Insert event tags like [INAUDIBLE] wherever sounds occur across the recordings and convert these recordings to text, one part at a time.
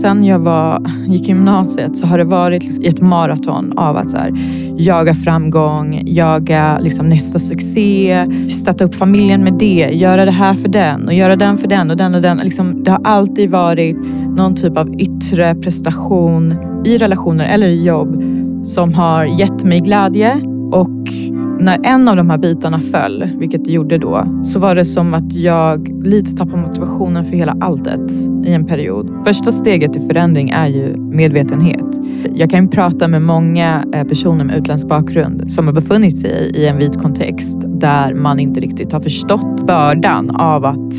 Sen jag var, gick gymnasiet så har det varit liksom ett maraton av att så här, jaga framgång, jaga liksom nästa succé, stötta upp familjen med det, göra det här för den och göra den för den och den och den. Liksom, det har alltid varit någon typ av yttre prestation i relationer eller i jobb som har gett mig glädje och när en av de här bitarna föll, vilket det gjorde då, så var det som att jag lite tappade motivationen för hela alltet i en period. Första steget till förändring är ju medvetenhet. Jag kan prata med många eh, personer med utländsk bakgrund som har befunnit sig i en vit kontext där man inte riktigt har förstått bördan av att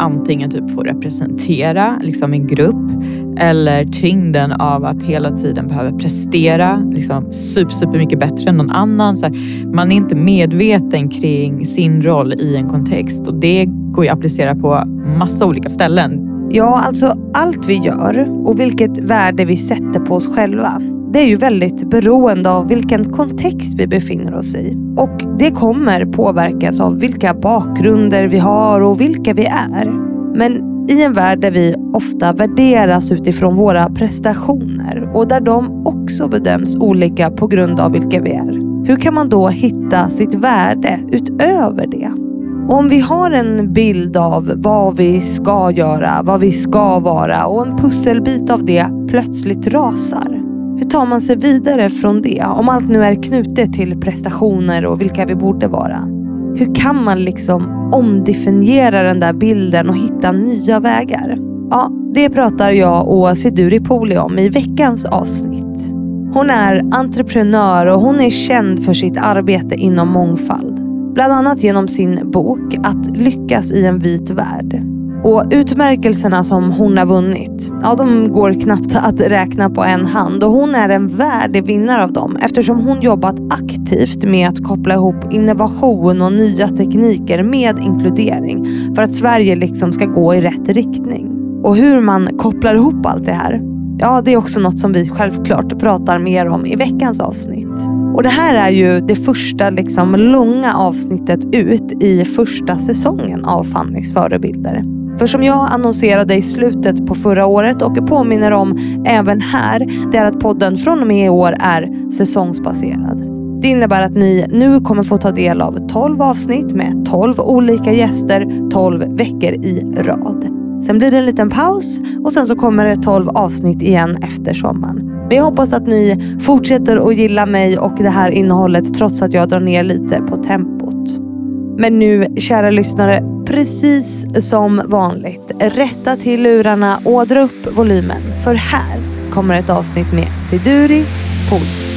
antingen typ få representera liksom en grupp eller tyngden av att hela tiden behöva prestera liksom super, super mycket bättre än någon annan. Så här, man är inte medveten kring sin roll i en kontext och det går ju att applicera på massa olika ställen. Ja, alltså allt vi gör och vilket värde vi sätter på oss själva det är ju väldigt beroende av vilken kontext vi befinner oss i. Och det kommer påverkas av vilka bakgrunder vi har och vilka vi är. Men i en värld där vi ofta värderas utifrån våra prestationer och där de också bedöms olika på grund av vilka vi är. Hur kan man då hitta sitt värde utöver det? Och om vi har en bild av vad vi ska göra, vad vi ska vara och en pusselbit av det plötsligt rasar. Hur tar man sig vidare från det? Om allt nu är knutet till prestationer och vilka vi borde vara. Hur kan man liksom omdefiniera den där bilden och hitta nya vägar? Ja, det pratar jag och Siduri Poli om i veckans avsnitt. Hon är entreprenör och hon är känd för sitt arbete inom mångfald. Bland annat genom sin bok Att lyckas i en vit värld. Och utmärkelserna som hon har vunnit, ja de går knappt att räkna på en hand och hon är en värdig vinnare av dem eftersom hon jobbat aktivt med att koppla ihop innovation och nya tekniker med inkludering för att Sverige liksom ska gå i rätt riktning. Och hur man kopplar ihop allt det här, ja det är också något som vi självklart pratar mer om i veckans avsnitt. Och det här är ju det första liksom långa avsnittet ut i första säsongen av Fannys förebilder. För som jag annonserade i slutet på förra året och påminner om även här, det är att podden från och med i år är säsongsbaserad. Det innebär att ni nu kommer få ta del av 12 avsnitt med 12 olika gäster 12 veckor i rad. Sen blir det en liten paus och sen så kommer det 12 avsnitt igen efter sommaren. Men jag hoppas att ni fortsätter att gilla mig och det här innehållet trots att jag drar ner lite på tempot. Men nu, kära lyssnare, precis som vanligt, rätta till lurarna och dra upp volymen. För här kommer ett avsnitt med Siduri Pol.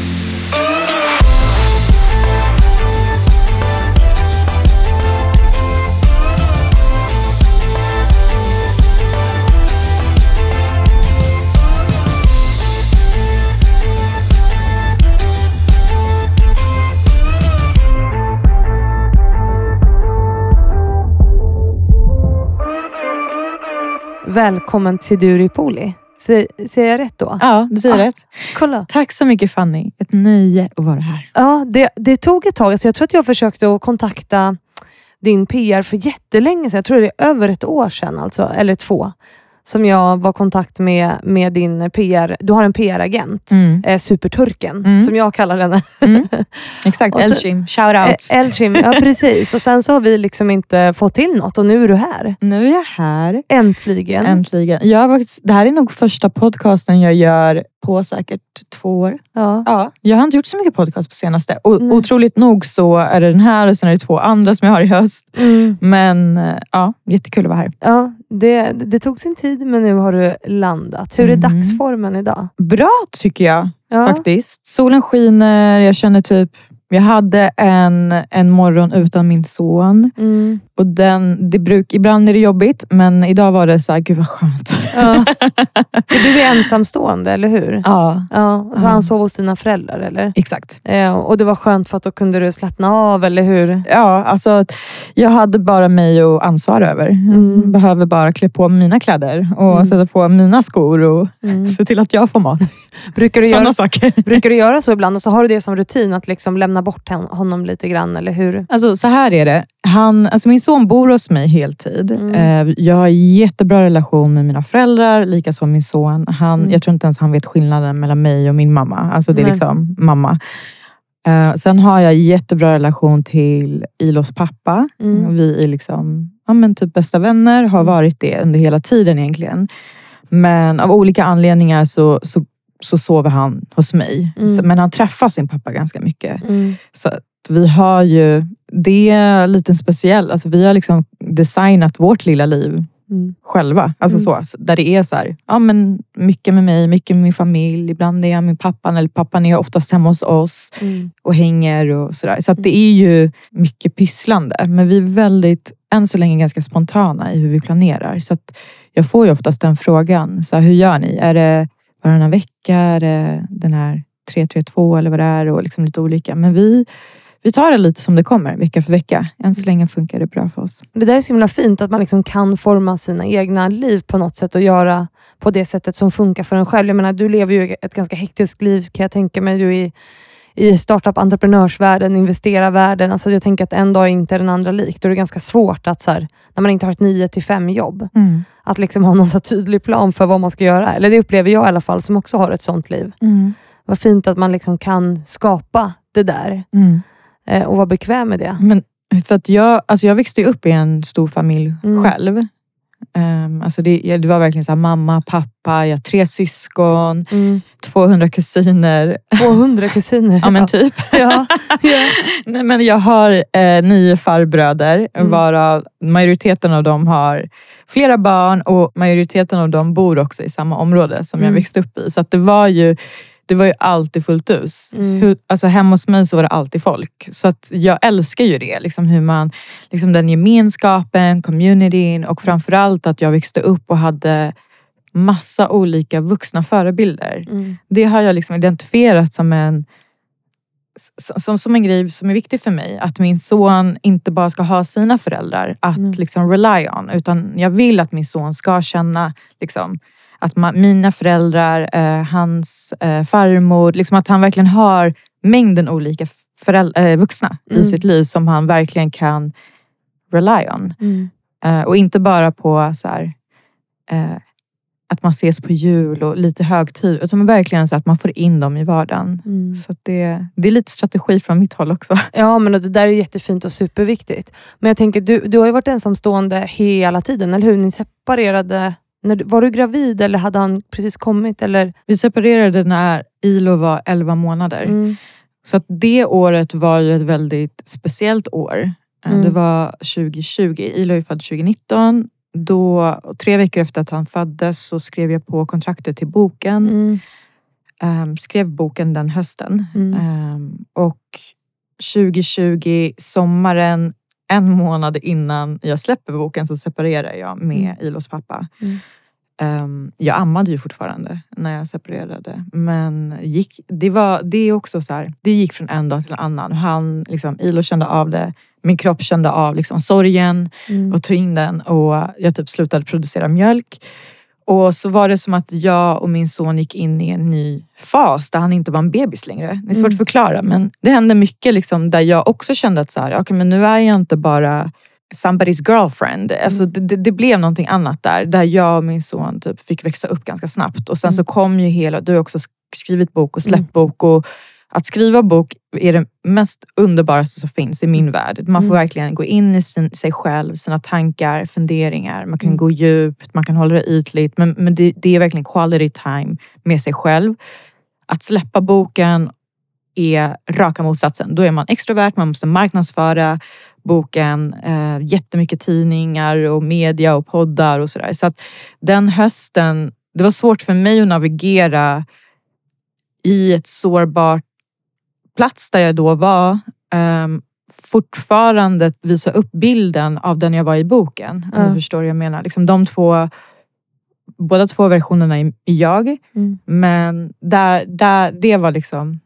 Välkommen till Duripoli. Säger jag rätt då? Ja, du säger ah, rätt. Kolla. Tack så mycket Fanny. Ett nöje att vara här. Ja, det, det tog ett tag. Alltså jag tror att jag försökte att kontakta din PR för jättelänge sedan. Jag tror det är över ett år sedan, alltså, eller två som jag var i kontakt med, med din PR. Du har en PR-agent, mm. eh, Superturken, mm. som jag kallar henne. Mm. [LAUGHS] Exakt, Elshim. Shout out. Eh, Elshim, ja [LAUGHS] precis. Och sen så har vi liksom inte fått till något och nu är du här. Nu är jag här. Äntligen. Äntligen. Jag det här är nog första podcasten jag gör på säkert två år. Ja. Ja, jag har inte gjort så mycket podcast på senaste. O mm. Otroligt nog så är det den här och sen är det två andra som jag har i höst. Mm. Men eh, ja, jättekul att vara här. Ja, det, det tog sin tid men nu har du landat. Hur är mm. dagsformen idag? Bra tycker jag ja. faktiskt. Solen skiner, jag känner typ jag hade en, en morgon utan min son. Mm. Och den, det bruk, ibland är det jobbigt, men idag var det så här, gud vad skönt. Ja. [LAUGHS] För du är ensamstående, eller hur? Ja. ja. Så han sov hos dina föräldrar, eller? Exakt. Ja, och det var skönt för att då kunde du slappna av, eller hur? Ja, alltså jag hade bara mig att ansvara över. Mm. Behöver bara klä på mina kläder och mm. sätta på mina skor och mm. se till att jag får mat. brukar, du Sådana göra, saker. brukar du göra så ibland? Alltså, har du det som rutin, att liksom lämna bort honom lite grann, eller hur? Alltså så här är det. Han, alltså min son bor hos mig heltid. Mm. Eh, Jag har jättebra relation med mina föräldrar, likaså min son. Han, Mm. Jag tror inte ens han vet skillnaden mellan mig och min mamma. Alltså det är Nej. liksom mamma. Eh, Sen har jag jättebra relation till Ilos pappa. Mm. Vi är liksom, ja, men typ bästa vänner, har varit det under hela tiden egentligen. Men av olika anledningar så, så, så sover han hos mig. Mm. Så, men han träffar sin pappa ganska mycket. Mm. Så vi har ju, det är lite speciellt. Alltså vi har liksom designat vårt lilla liv Mm. själva. Alltså Mm. så, där det är så här, ja, men mycket med mig, mycket med min familj. Ibland är jag med pappan, eller pappan är oftast hemma hos oss Mm. och hänger och sådär. Så att det är ju mycket pysslande. Men vi är väldigt, än så länge, ganska spontana i hur vi planerar. Så jag får ju oftast den frågan. Så här, hur gör ni? Är det varannan vecka? Är det den här 332 eller vad det är? Och liksom lite olika. Men vi, vi tar det lite som det kommer, vecka för vecka. Än så länge funkar det bra för oss. Det där är så himla fint, att man liksom kan forma sina egna liv på något sätt och göra på det sättet som funkar för en själv. Jag menar, du lever ju ett ganska hektiskt liv kan jag tänka mig. Du är i, startup entreprenörsvärlden, investerarvärlden. Alltså jag tänker att en dag är inte den andra lik. Då är det ganska svårt att, så här, när man inte har ett 9 till 5 jobb, Mm. att liksom ha någon så tydlig plan för vad man ska göra. Eller det upplever jag i alla fall, som också har ett sånt liv. Mm. Vad fint att man liksom kan skapa det där Mm. Eh, och vara bekväm med det. Men för att jag, alltså jag växte upp i en stor familj Mm. själv. Um, alltså det, det var verkligen så här, mamma, pappa, jag har tre syskon, Mm. 200 kusiner. 200 [LAUGHS] kusiner. Ja men typ. ja. ja. [LAUGHS] Nej, men jag har eh, nio farbröder Mm. varav majoriteten av dem har flera barn och majoriteten av dem bor också i samma område som jag Mm. växte upp i. Så att det var ju det var ju alltid fullt hus. Mm. Hur, alltså hemma hos mig så var det alltid folk. Så att jag älskar ju det. Liksom hur man, liksom den gemenskapen, communityn och framförallt att jag växte upp och hade massa olika vuxna förebilder. Mm. Det har jag liksom identifierat som en, som, som en grej som är viktig för mig. Att min son inte bara ska ha sina föräldrar att Mm. liksom rely on. Utan jag vill att min son ska känna liksom, att ma- mina föräldrar, eh, hans eh, farmor, liksom att han verkligen har mängden olika föräldrar, eh, vuxna Mm. i sitt liv som han verkligen kan rely on. Mm. Eh, och inte bara på så här, eh, att man ses på jul och lite högtid. Utan verkligen så att man får in dem i vardagen. Mm. Så det, det är lite strategi från mitt håll också. [LAUGHS] Ja, men det där är jättefint och superviktigt. Men jag tänker, du, du har ju varit ensamstående hela tiden, eller hur? Ni separerade. När var du gravid eller hade han precis kommit? Eller? Vi separerade när Ilo var 11 månader. Mm. Så det året var ju ett väldigt speciellt år. Eh, Mm. Det var 2020. Ilo är född 2019. Då, tre veckor efter att han föddes så skrev jag på kontraktet till boken. Mm. Ehm, skrev boken den hösten. Ehm, och 2020, sommaren, en månad innan jag släpper boken så separerar jag med Ilos pappa. Mm. Ehm, jag ammade ju fortfarande när jag separerade. Men gick, det, var, det är också så här, det gick från en dag till en annan. Han, liksom, Ilo kände av det. Min kropp kände av liksom, sorgen Mm. och tog in den. Och jag typ slutade producera mjölk. Och så var det som att jag och min son gick in i en ny fas där han inte var en bebis längre. Det är svårt Mm. att förklara men det hände mycket liksom där jag också kände att så här, okay, men nu är jag inte bara somebody's girlfriend. Alltså, Mm. det, det, blev någonting annat där. Där jag och min son typ fick växa upp ganska snabbt. Och sen Mm. så kom ju hela, du har också sk- skrivit bok och släppt Mm. bok. Och att skriva bok är det mest underbaraste som finns i min värld. Man får Mm. verkligen gå in i sin, sig själv, sina tankar, funderingar. Man kan Mm. gå djupt, man kan hålla det ytligt. Men, men det, det är verkligen quality time med sig själv. Att släppa boken är raka motsatsen. Då är man extrovert, man måste marknadsföra boken, eh, jättemycket tidningar och media och poddar och sådär. Så att den hösten, det var svårt för mig att navigera i ett sårbart plats där jag då var. Um, fortfarande visa upp bilden av den jag var i boken. Om du förstår vad jag menar. Liksom de två, båda två versionerna är jag. Mm. Men där, där, det var liksom,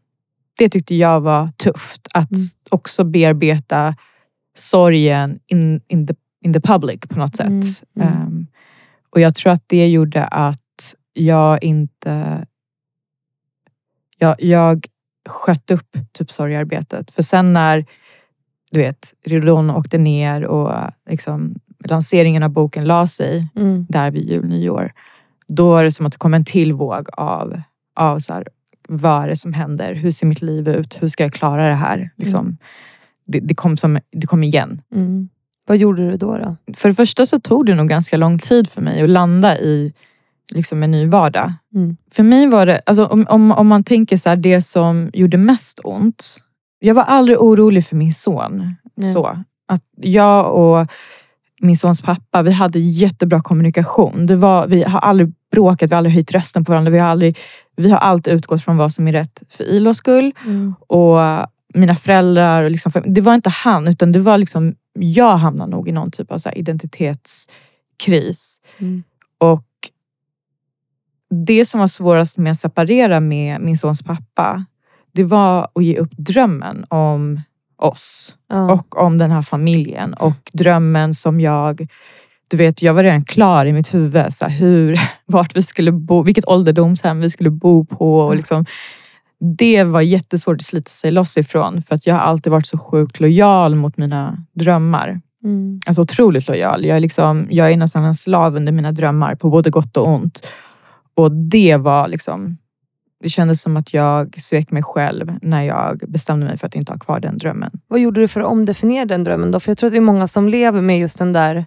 det tyckte jag var tufft. Att Mm. också bearbeta sorgen in, in, the, in the public på något sätt. Ehm, och jag tror att det gjorde att jag inte... Jag, jag sköt upp typ sorgearbetet. För sen när du vet, ridån åkte ner och liksom, lanseringen av boken la sig Mm. där vid jul, nyår. Då är det som att det kom en till våg av, av så här, vad är det som händer? Hur ser mitt liv ut? Hur ska jag klara det här? Liksom, det, det, kom som, det kom igen. Mm. Vad gjorde du då? då? För det första så tog det nog ganska lång tid för mig att landa i liksom, en ny vardag. Mm. För mig var det, alltså, om, om, om man tänker så här, det som gjorde mest ont. Jag var aldrig orolig för min son. Nej. Så, att jag och min sons pappa, vi hade jättebra kommunikation. Det var, vi har aldrig bråkat, vi har aldrig höjt rösten på varandra. Vi har, aldrig, vi har alltid utgått från vad som är rätt för Ilos skull. Mm. Och mina föräldrar, och liksom, det var inte han utan det var liksom, jag hamnade nog i någon typ av så identitetskris. Mm. Och det som var svårast med att separera med min sons pappa, det var att ge upp drömmen om oss Ja. och om den här familjen. Och drömmen som jag, du vet, jag var redan klar i mitt huvud. Så här, hur, [LAUGHS] vart vi skulle bo, vilket ålderdomshem vi skulle bo på. Och liksom, det var jättesvårt att slita sig loss ifrån. För att jag har alltid varit så sjukt lojal mot mina drömmar. Mm. Alltså otroligt lojal. Jag är, liksom, jag är nästan en slav under mina drömmar på både gott och ont. Och det var liksom... Det kändes som att jag svek mig själv när jag bestämde mig för att inte ha kvar den drömmen. Vad gjorde du för att omdefiniera den drömmen då? För jag tror att det är många som lever med just den där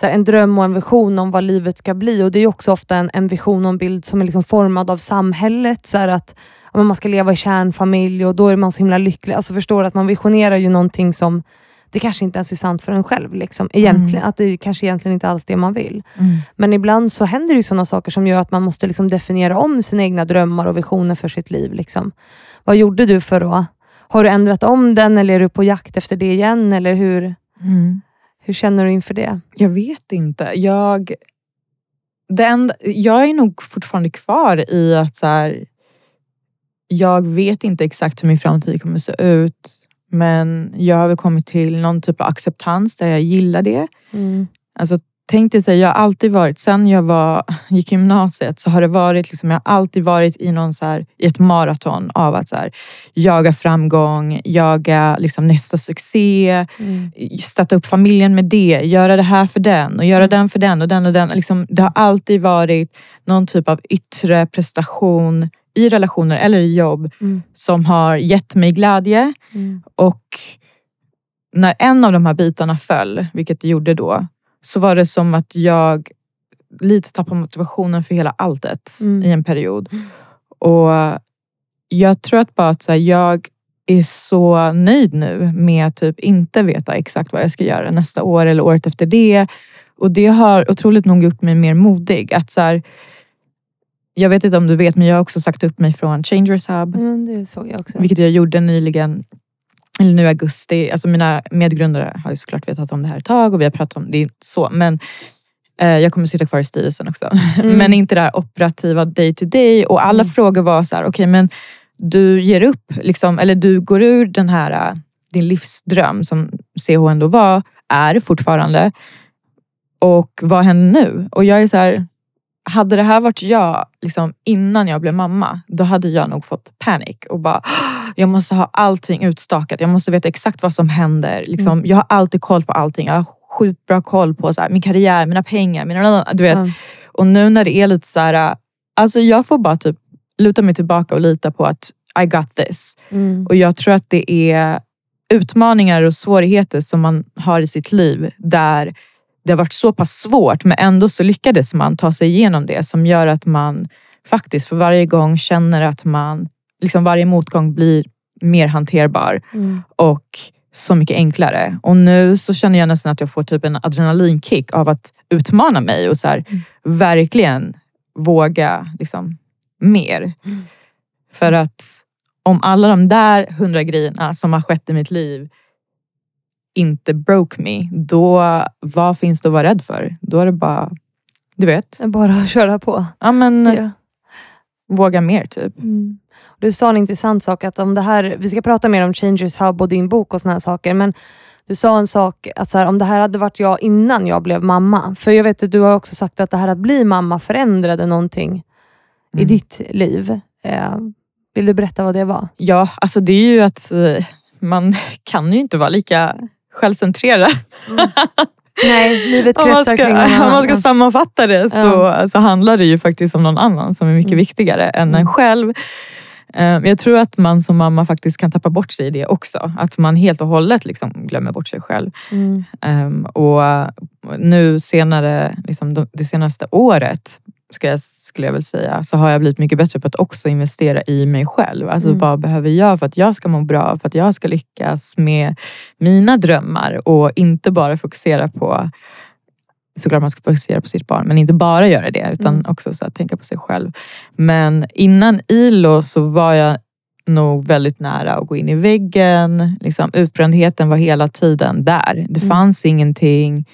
så här, en dröm och en vision om vad livet ska bli. Och Det är också ofta en, en vision och en bild som är liksom formad av samhället. Så här att ja, Man ska leva i kärnfamilj och då är man så himla lycklig. Alltså förstår att man visionerar ju någonting som det kanske inte ens är sant för en själv. Liksom, egentligen. Att det kanske egentligen inte alls det man vill. Men ibland så händer det ju sådana saker som gör att man måste liksom definiera om sina egna drömmar och visioner för sitt liv. Liksom. Vad gjorde du för att... Har du ändrat om den eller är du på jakt efter det igen? Eller hur, Mm. hur känner du inför det? Jag vet inte. Jag, enda, jag är nog fortfarande kvar i att så här, jag vet inte exakt hur min framtid kommer att se ut. Men jag har väl kommit till någon typ av acceptans där jag gillar det. Alltså, tänk dig, så här, jag har alltid varit, sen jag var, [LAUGHS] gick i gymnasiet så har det varit, liksom, jag har alltid varit i, någon så här, i ett maraton av att så här, jaga framgång, jaga liksom, nästa succé, stötta upp familjen med det, göra det här för den och göra den för den och den och den. Liksom, det har alltid varit någon typ av yttre prestation i relationer eller i jobb Mm. som har gett mig glädje. Och när en av de här bitarna föll, vilket det gjorde då, så var det som att jag lite tappade motivationen för hela alltet Mm. i en period. Och jag tror att bara att så här, jag är så nöjd nu med att typ inte veta exakt vad jag ska göra nästa år eller året efter det. Och det har otroligt nog gjort mig mer modig. Att så här, jag vet inte om du vet, men jag har också sagt upp mig från Changers Hub. Mm, det såg jag också. Vilket jag gjorde nyligen, eller nu i augusti. Alltså mina medgrundare har ju såklart vetat om det här ett tag och vi har pratat om det. så. Men eh, jag kommer sitta kvar i styrelsen också. [LAUGHS] Mm. men inte det här operativa day to day. Och alla Mm. frågor var så här, okej men du ger upp, liksom, eller du går ur den här, eh, din livsdröm som CH ändå var, är fortfarande. Och vad händer nu? Och jag är så här, hade det här varit jag liksom, innan jag blev mamma, då hade jag nog fått panik och bara, jag måste ha allting utstakat. Jag måste veta exakt vad som händer. Liksom, Jag har alltid koll på allting. Jag har sjukt bra koll på så här, min karriär, mina pengar, mina, du vet. Ja. Och nu när det är lite så här, alltså jag får bara typ luta mig tillbaka och lita på att I got this. Mm. Och jag tror att det är utmaningar och svårigheter som man har i sitt liv där det har varit så pass svårt men ändå så lyckades man ta sig igenom det som gör att man faktiskt för varje gång känner att man, liksom varje motgång blir mer hanterbar Mm. och så mycket enklare. Och nu så känner jag nästan att jag får typ en adrenalinkick av att utmana mig och så här, Mm. verkligen våga liksom, mer. Mm. För att om alla de där hundra grejerna som har skett i mitt liv inte broke me, då vad finns det att vara rädd för? Då är det bara, du vet, Bara att köra på. ja, men, Ja. våga mer typ. Mm. Du sa en intressant sak, att om det här, vi ska prata mer om Changers Hub och din bok och såna här saker, men du sa en sak, att så här, om det här hade varit jag innan jag blev mamma. För jag vet att du har också sagt att det här att bli mamma förändrade någonting i Mm. ditt liv. Eh, vill du berätta vad det var? Ja, alltså det är ju att eh, man [LAUGHS] kan ju inte vara lika självcentrerad. [LAUGHS] Nej, livet Om man kretsar ska, kring någon om man annan. ska sammanfatta det så, Ja. så handlar det ju faktiskt om någon annan som är mycket Mm. viktigare än en Mm. själv. Eh, Jag tror att man som mamma faktiskt kan tappa bort sig i det också. Att man helt och hållet liksom glömmer bort sig själv. Mm. Ehm, och nu senare, liksom de- det senaste året, ska jag, skulle jag väl säga, så har jag blivit mycket bättre på att också investera i mig själv. Alltså Mm. vad behöver jag för att jag ska må bra, för att jag ska lyckas med mina drömmar och inte bara fokusera på Såklart man ska fokusera på sitt barn, men inte bara göra det utan Mm. också så tänka på sig själv. Men innan ILO så var jag nog väldigt nära att gå in i väggen. Liksom, utbrändheten var hela tiden där. Det Mm. fanns ingenting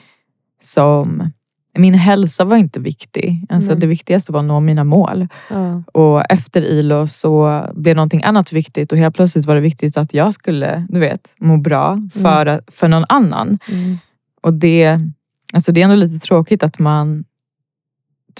som... Min hälsa var inte viktig. Alltså. Det viktigaste var att nå mina mål. Ja. Och efter ILO så blev någonting annat viktigt och helt plötsligt var det viktigt att jag skulle du vet, må bra för, för någon annan. Mm. Och det, alltså det är ändå lite tråkigt att man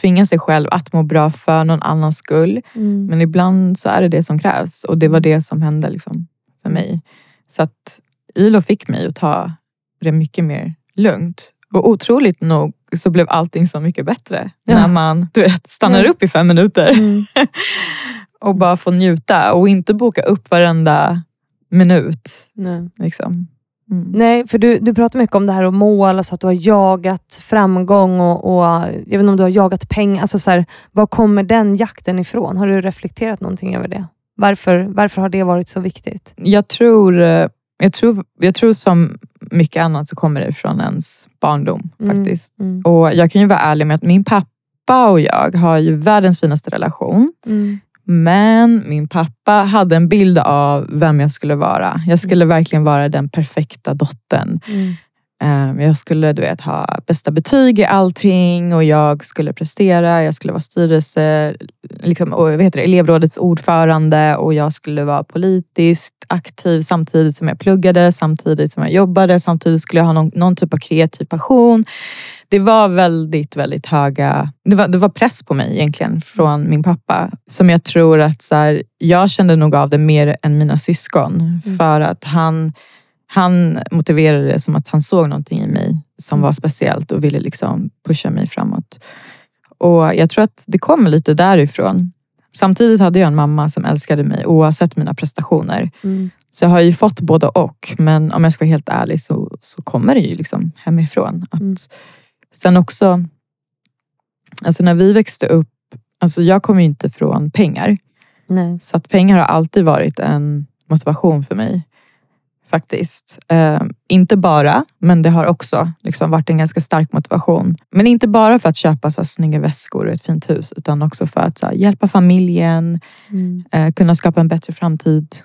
tvingar sig själv att må bra för någon annans skull. Mm. Men ibland så är det det som krävs och det var det som hände liksom för mig. Så att ILO fick mig att ta det mycket mer lugnt. Och otroligt nog så blev allting så mycket bättre Ja. när man du vet, stannar Ja. upp i fem minuter Mm. [LAUGHS] och bara får njuta och inte boka upp varenda minut. Nej. Liksom. Mm. Nej, för du, du pratar mycket om det här och mål, alltså att du har jagat framgång och, och jag vet inte om du har jagat pengar. Alltså så här, var kommer den jakten ifrån? Har du reflekterat någonting över det? Varför, varför har det varit så viktigt? Jag, tror, eh, jag, tror, jag tror som mycket annat så kommer det från ens barndom Mm. faktiskt. Mm. Och jag kan ju vara ärlig med att min pappa och jag har ju världens finaste relation. Mm. Men min pappa hade en bild av vem jag skulle vara. Jag skulle verkligen vara den perfekta dottern. Mm. Eh, Jag skulle du vet, ha bästa betyg i allting och jag skulle prestera. Jag skulle vara styrelse, liksom, och, vad heter det, elevrådets ordförande och jag skulle vara politiskt aktiv samtidigt som jag pluggade, samtidigt som jag jobbade, samtidigt skulle jag ha någon, någon typ av kreativ passion. Det var väldigt, väldigt höga... Det var, det var press på mig egentligen från min pappa som jag tror att så här, jag kände nog av det mer än mina syskon. För att han han motiverade det som att han såg någonting i mig som var speciellt och ville liksom pusha mig framåt. Och jag tror att det kommer lite därifrån. Samtidigt hade jag en mamma som älskade mig oavsett mina prestationer. Mm. Så jag har ju fått både och. Men om jag ska vara helt ärlig så, så kommer det ju liksom hemifrån. Att Mm. Sen också, alltså när vi växte upp, alltså jag kommer ju inte från pengar. Nej. Så att pengar har alltid varit en motivation för mig. Faktiskt. Eh, inte bara, men det har också liksom varit en ganska stark motivation. Men inte bara för att köpa så här, snygga väskor och ett fint hus, utan också för att här, hjälpa familjen, Mm. eh, kunna skapa en bättre framtid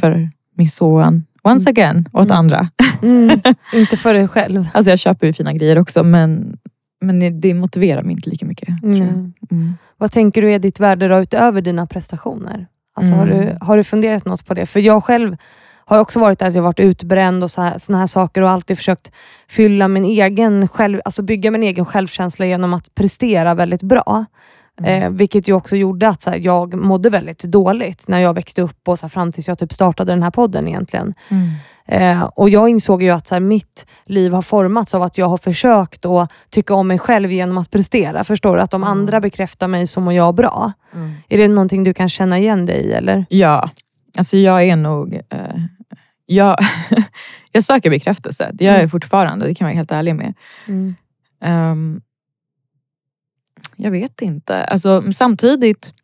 för min son. Once again, åt Mm. andra. Mm. [LAUGHS] Inte för dig själv. Alltså jag köper ju fina grejer också, men, men det, motiverar mig inte lika mycket. Mm. Vad tänker du är ditt värde då, utöver dina prestationer? Alltså, har, Mm. du, har du funderat något på det? För jag själv har också varit där att jag varit utbränd och så här, saker och alltid försökt fylla min egen själv, alltså bygga min egen självkänsla genom att prestera väldigt bra. Mm. Eh, vilket ju också gjorde att så här, jag mådde väldigt dåligt när jag växte upp och så här, fram tills jag typ startade den här podden egentligen. Mm. Eh, och jag insåg ju att så här, mitt liv har formats av att jag har försökt att tycka om mig själv genom att prestera. Förstår du? Att om Mm. andra bekräftar mig så mår jag bra. Mm. Är det någonting du kan känna igen dig i? Eller? Ja, alltså jag är nog... Eh, jag, [LAUGHS] jag söker bekräftelse. Det gör jag Mm. fortfarande, det kan jag vara helt ärlig med. Mm. Ehm, jag vet inte. Alltså, samtidigt...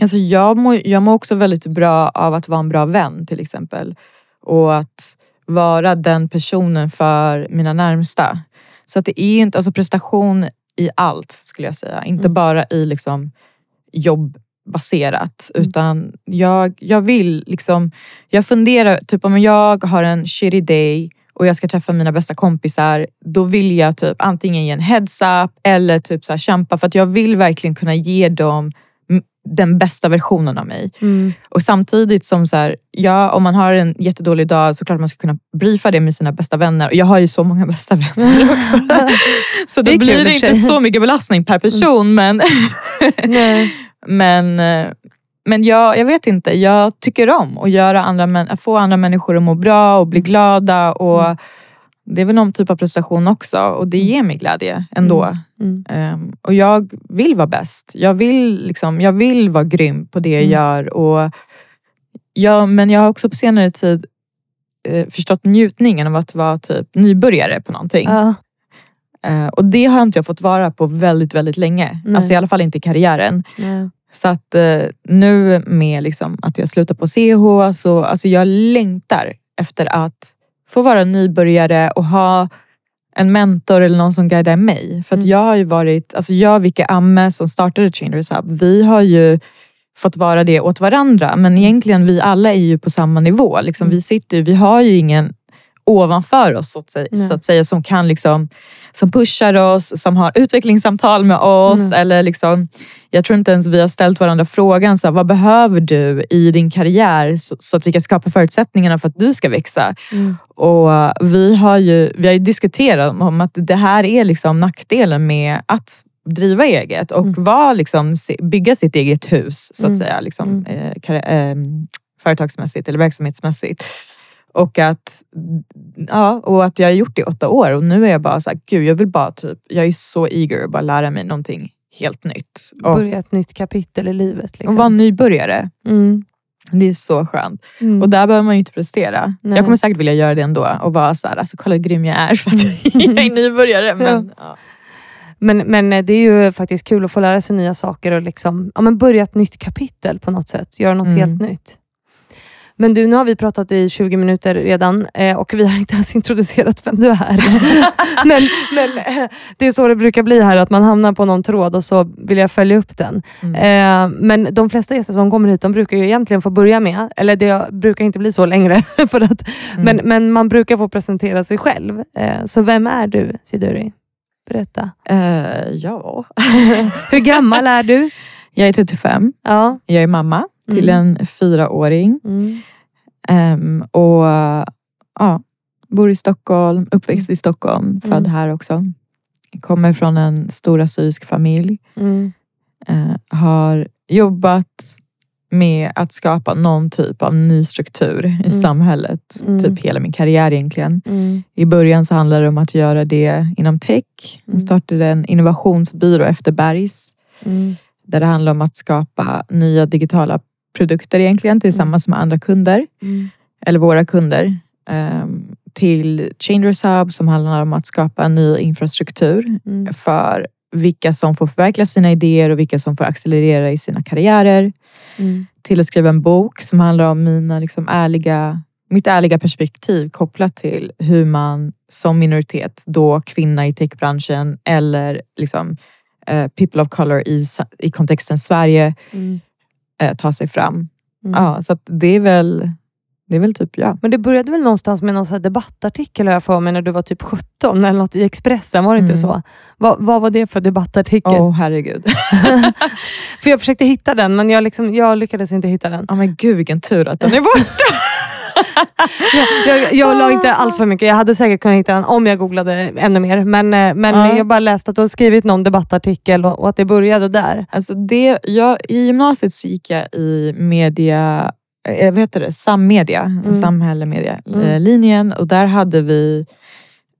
Alltså jag, mår, jag mår också väldigt bra av att vara en bra vän till exempel. Och att vara den personen för mina närmsta. Så att det är inte, alltså prestation i allt skulle jag säga. Inte Mm. bara i liksom jobbbaserat. Mm. Utan jag, jag vill liksom, jag funderar, typ om jag har en shitty day och jag ska träffa mina bästa kompisar, då vill jag typ antingen ge en heads up eller typ så kämpa för att jag vill verkligen kunna ge dem den bästa versionen av mig. Mm. Och samtidigt som så här, ja, om man har en jättedålig dag så klart man ska kunna briefa det med sina bästa vänner. Och jag har ju så många bästa vänner [LAUGHS] också. så Det då kul blir det inte så mycket belastning per person. Men, Nej. Men, eh, men jag, jag vet inte, jag tycker om att göra andra, att få andra människor att må bra och bli glada. Och Mm. Det är väl någon typ av prestation också och det ger mig glädje ändå. Mm. Ehm, och jag vill vara bäst. Jag vill, liksom, jag vill vara grym på det jag Mm. gör. Och jag, men jag har också på senare tid eh, förstått njutningen av att vara typ nybörjare på någonting. Ja. Eh, och det har inte jag fått vara på väldigt, väldigt länge. Nej. Alltså i alla fall inte i karriären. Ja. Så att eh, nu med liksom att jag slutar på CH, så alltså jag längtar efter att få vara nybörjare och ha en mentor eller någon som guidar mig. För att Mm. jag har ju varit, alltså jag och Vicky Amme som startade Changers Hub, vi har ju fått vara det åt varandra. Men egentligen vi alla är ju på samma nivå. Liksom, Mm. Vi sitter vi har ju ingen ovanför oss så att säga, Nej. så att säga som kan liksom som pushar oss, som har utvecklingssamtal med oss. Mm. Eller liksom, jag tror inte ens vi har ställt varandra frågan, så här, vad behöver du i din karriär så, så att vi kan skapa förutsättningarna för att du ska växa. Mm. Och vi har ju, vi har ju diskuterat om att det här är liksom nackdelen med att driva eget och Mm. vara liksom, bygga sitt eget hus så att Mm. säga. Liksom, Mm. eh, karri- eh, företagsmässigt eller verksamhetsmässigt. Och att, ja, och att jag har gjort det i åtta år och nu är jag bara så här, gud jag vill bara typ, jag är så eager att bara lära mig någonting helt nytt. Och, Börja ett nytt kapitel i livet. och Liksom. vara nybörjare. Mm. Det är så skönt. Mm. Och där behöver man ju inte prestera. Nej. Jag kommer säkert vilja göra det ändå och vara så här, alltså kolla hur grym jag är för att [LAUGHS] jag är nybörjare. Men, ja. Men, men eh, det är ju faktiskt kul att få lära sig nya saker och liksom, ja, men börja ett nytt kapitel på något sätt. Göra något Mm. helt nytt. Men du, nu har vi pratat i 20 minuter redan eh, och vi har inte ens introducerat vem du är. [LAUGHS] men men eh, det är så det brukar bli här, att man hamnar på någon tråd och så vill jag följa upp den. Mm. Eh, men de flesta gäster som kommer hit, de brukar ju egentligen få börja med, eller det brukar inte bli så längre, [LAUGHS] för att, Mm. men, men man brukar få presentera sig själv. Eh, så vem är du, Siduri? Berätta. Eh, ja. [LAUGHS] Hur gammal är du? Jag är 35. Ja. Jag är mamma till Mm. en fyraåring. Mm. Ehm, och ja, bor i Stockholm, uppväxt i Stockholm, född Mm. här också. Kommer från en stor assyrisk familj. Mm. Eh, har jobbat med att skapa någon typ av ny struktur i Mm. samhället. Mm. Typ hela min karriär egentligen. Mm. I början så handlade det om att göra det inom tech. Mm. Jag startade en innovationsbyrå efter Bergs. Mm. Där det handlar om att skapa nya digitala produkter egentligen tillsammans med andra kunder. Mm. Eller våra kunder. ehm, till Changers Hub som handlar om att skapa en ny infrastruktur Mm. för vilka som får förverkliga sina idéer och vilka som får accelerera i sina karriärer. Mm. Till att skriva en bok som handlar om mina liksom ärliga, mitt ärliga perspektiv kopplat till hur man som minoritet, då kvinna i techbranschen eller liksom, eh, people of color i, i kontexten Sverige, Mm. Eh, tar sig fram. Mm. Ja, så det är väl det är väl typ ja. Men det började väl någonstans med någon så här debattartikel har jag för mig när du var typ 17 eller något i Expressen, var det inte Mm. så? Vad, vad var det för debattartikel? Åh herregud. [LAUGHS] [LAUGHS] För jag försökte hitta den men jag, liksom, jag lyckades inte hitta den. Ja men gud vilken tur att den är borta. [LAUGHS] Jag, jag, jag la inte allt för mycket, jag hade säkert kunnat hitta den om jag googlade ännu mer. Men, eh, men Ja. jag bara läste att du har skrivit någon debattartikel och, och att det började där. Alltså det, jag, I gymnasiet så gick jag i media, eh, vad heter det, sammedia, Mm. samhällemedia Mm. eh, linjen och där hade vi,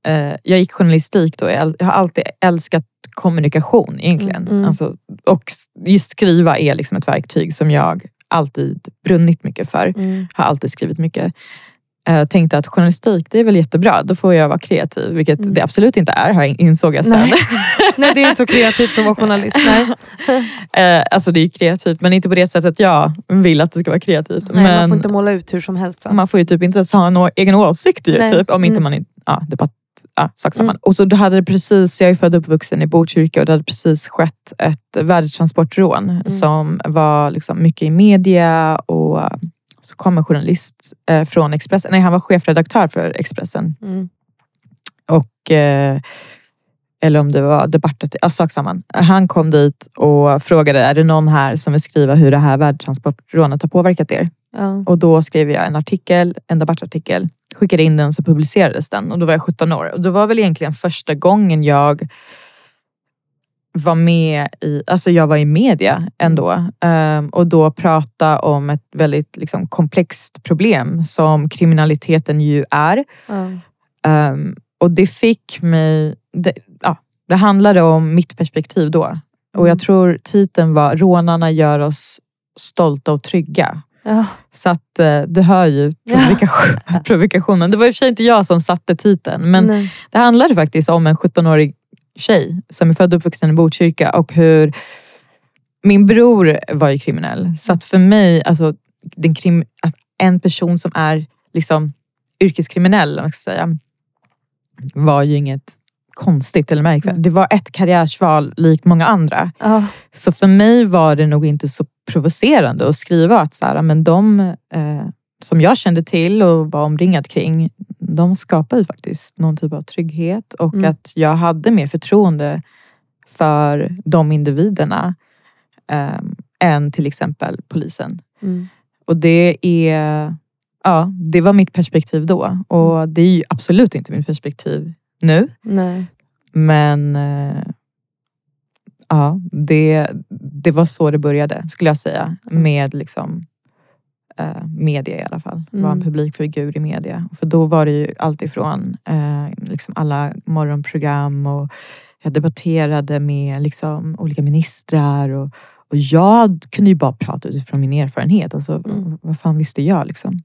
eh, jag gick journalistik då, jag, har alltid älskat kommunikation egentligen. Mm, mm. Alltså, och just skriva är liksom ett verktyg som jag alltid brunnit mycket för. Har alltid skrivit mycket. Eh, tänkte att journalistik, det är väl jättebra. Då får jag vara kreativ, vilket Mm. det absolut inte är, har jag- insåg jag sen. Nej. [LAUGHS] Nej, det är inte så kreativt att vara journalist. Nej. [LAUGHS] Eh, alltså det är kreativt, men inte på det sättet jag vill att det ska vara kreativt. Nej, men man får inte måla ut hur som helst. Va? man får ju typ inte ens ha en egen åsikt ju, typ, om inte Mm. man är ja, debatt, ja, sak samma. Mm. Och så då hade det precis, jag är född och uppvuxen i Botkyrka och det hade precis skett ett värdetransportrån Mm. som var liksom mycket i media och eh, så kom en journalist eh, från Expressen, nej han var chefredaktör för Expressen Mm. och eh, eller om det var debattet, ja, sak samma. Han kom dit och frågade, är det någon här som vill skriva hur det här värdetransportrånet har påverkat er? Ja. Och då skrev jag en artikel, en debattartikel, skickade in den så publicerades den och då var jag 17 år. Och det var väl egentligen första gången jag var med i, alltså jag var i media ändå um, och då prata om ett väldigt liksom, komplext problem som kriminaliteten ju är. Um, och det fick mig, det, ja, det handlade om mitt perspektiv då. Och jag Mm. tror titeln var Rånarna gör oss stolta och trygga. Ja. Så att eh, du hör ju provokation, [LAUGHS] provokationen. Det var i och för sig inte jag som satte titeln, men Nej. det handlade faktiskt om en 17-årig tjej som är född och uppvuxen i Botkyrka och hur min bror var ju kriminell. Så att för mig, alltså, den krim, att en person som är liksom yrkeskriminell, man ska säga, var ju inget konstigt eller märkvärdigt. Det var ett karriärsval likt många andra. Ja. Så för mig var det nog inte så provocerande att skriva att så här, men de eh, som jag kände till och var omringad kring, de skapade ju faktiskt någon typ av trygghet och Mm. att jag hade mer förtroende för de individerna eh, än till exempel polisen. Mm. Och det är, ja, det var mitt perspektiv då och det är ju absolut inte mitt perspektiv nu. Nej. Men eh, ja, det, det var så det började skulle jag säga. Med liksom, eh, media i alla fall. Var en Mm. publikfigur i media. För då var det ju alltifrån eh, liksom alla morgonprogram och jag debatterade med liksom, olika ministrar. Och, och jag kunde ju bara prata utifrån min erfarenhet. Alltså, Mm. Vad fan visste jag? Liksom.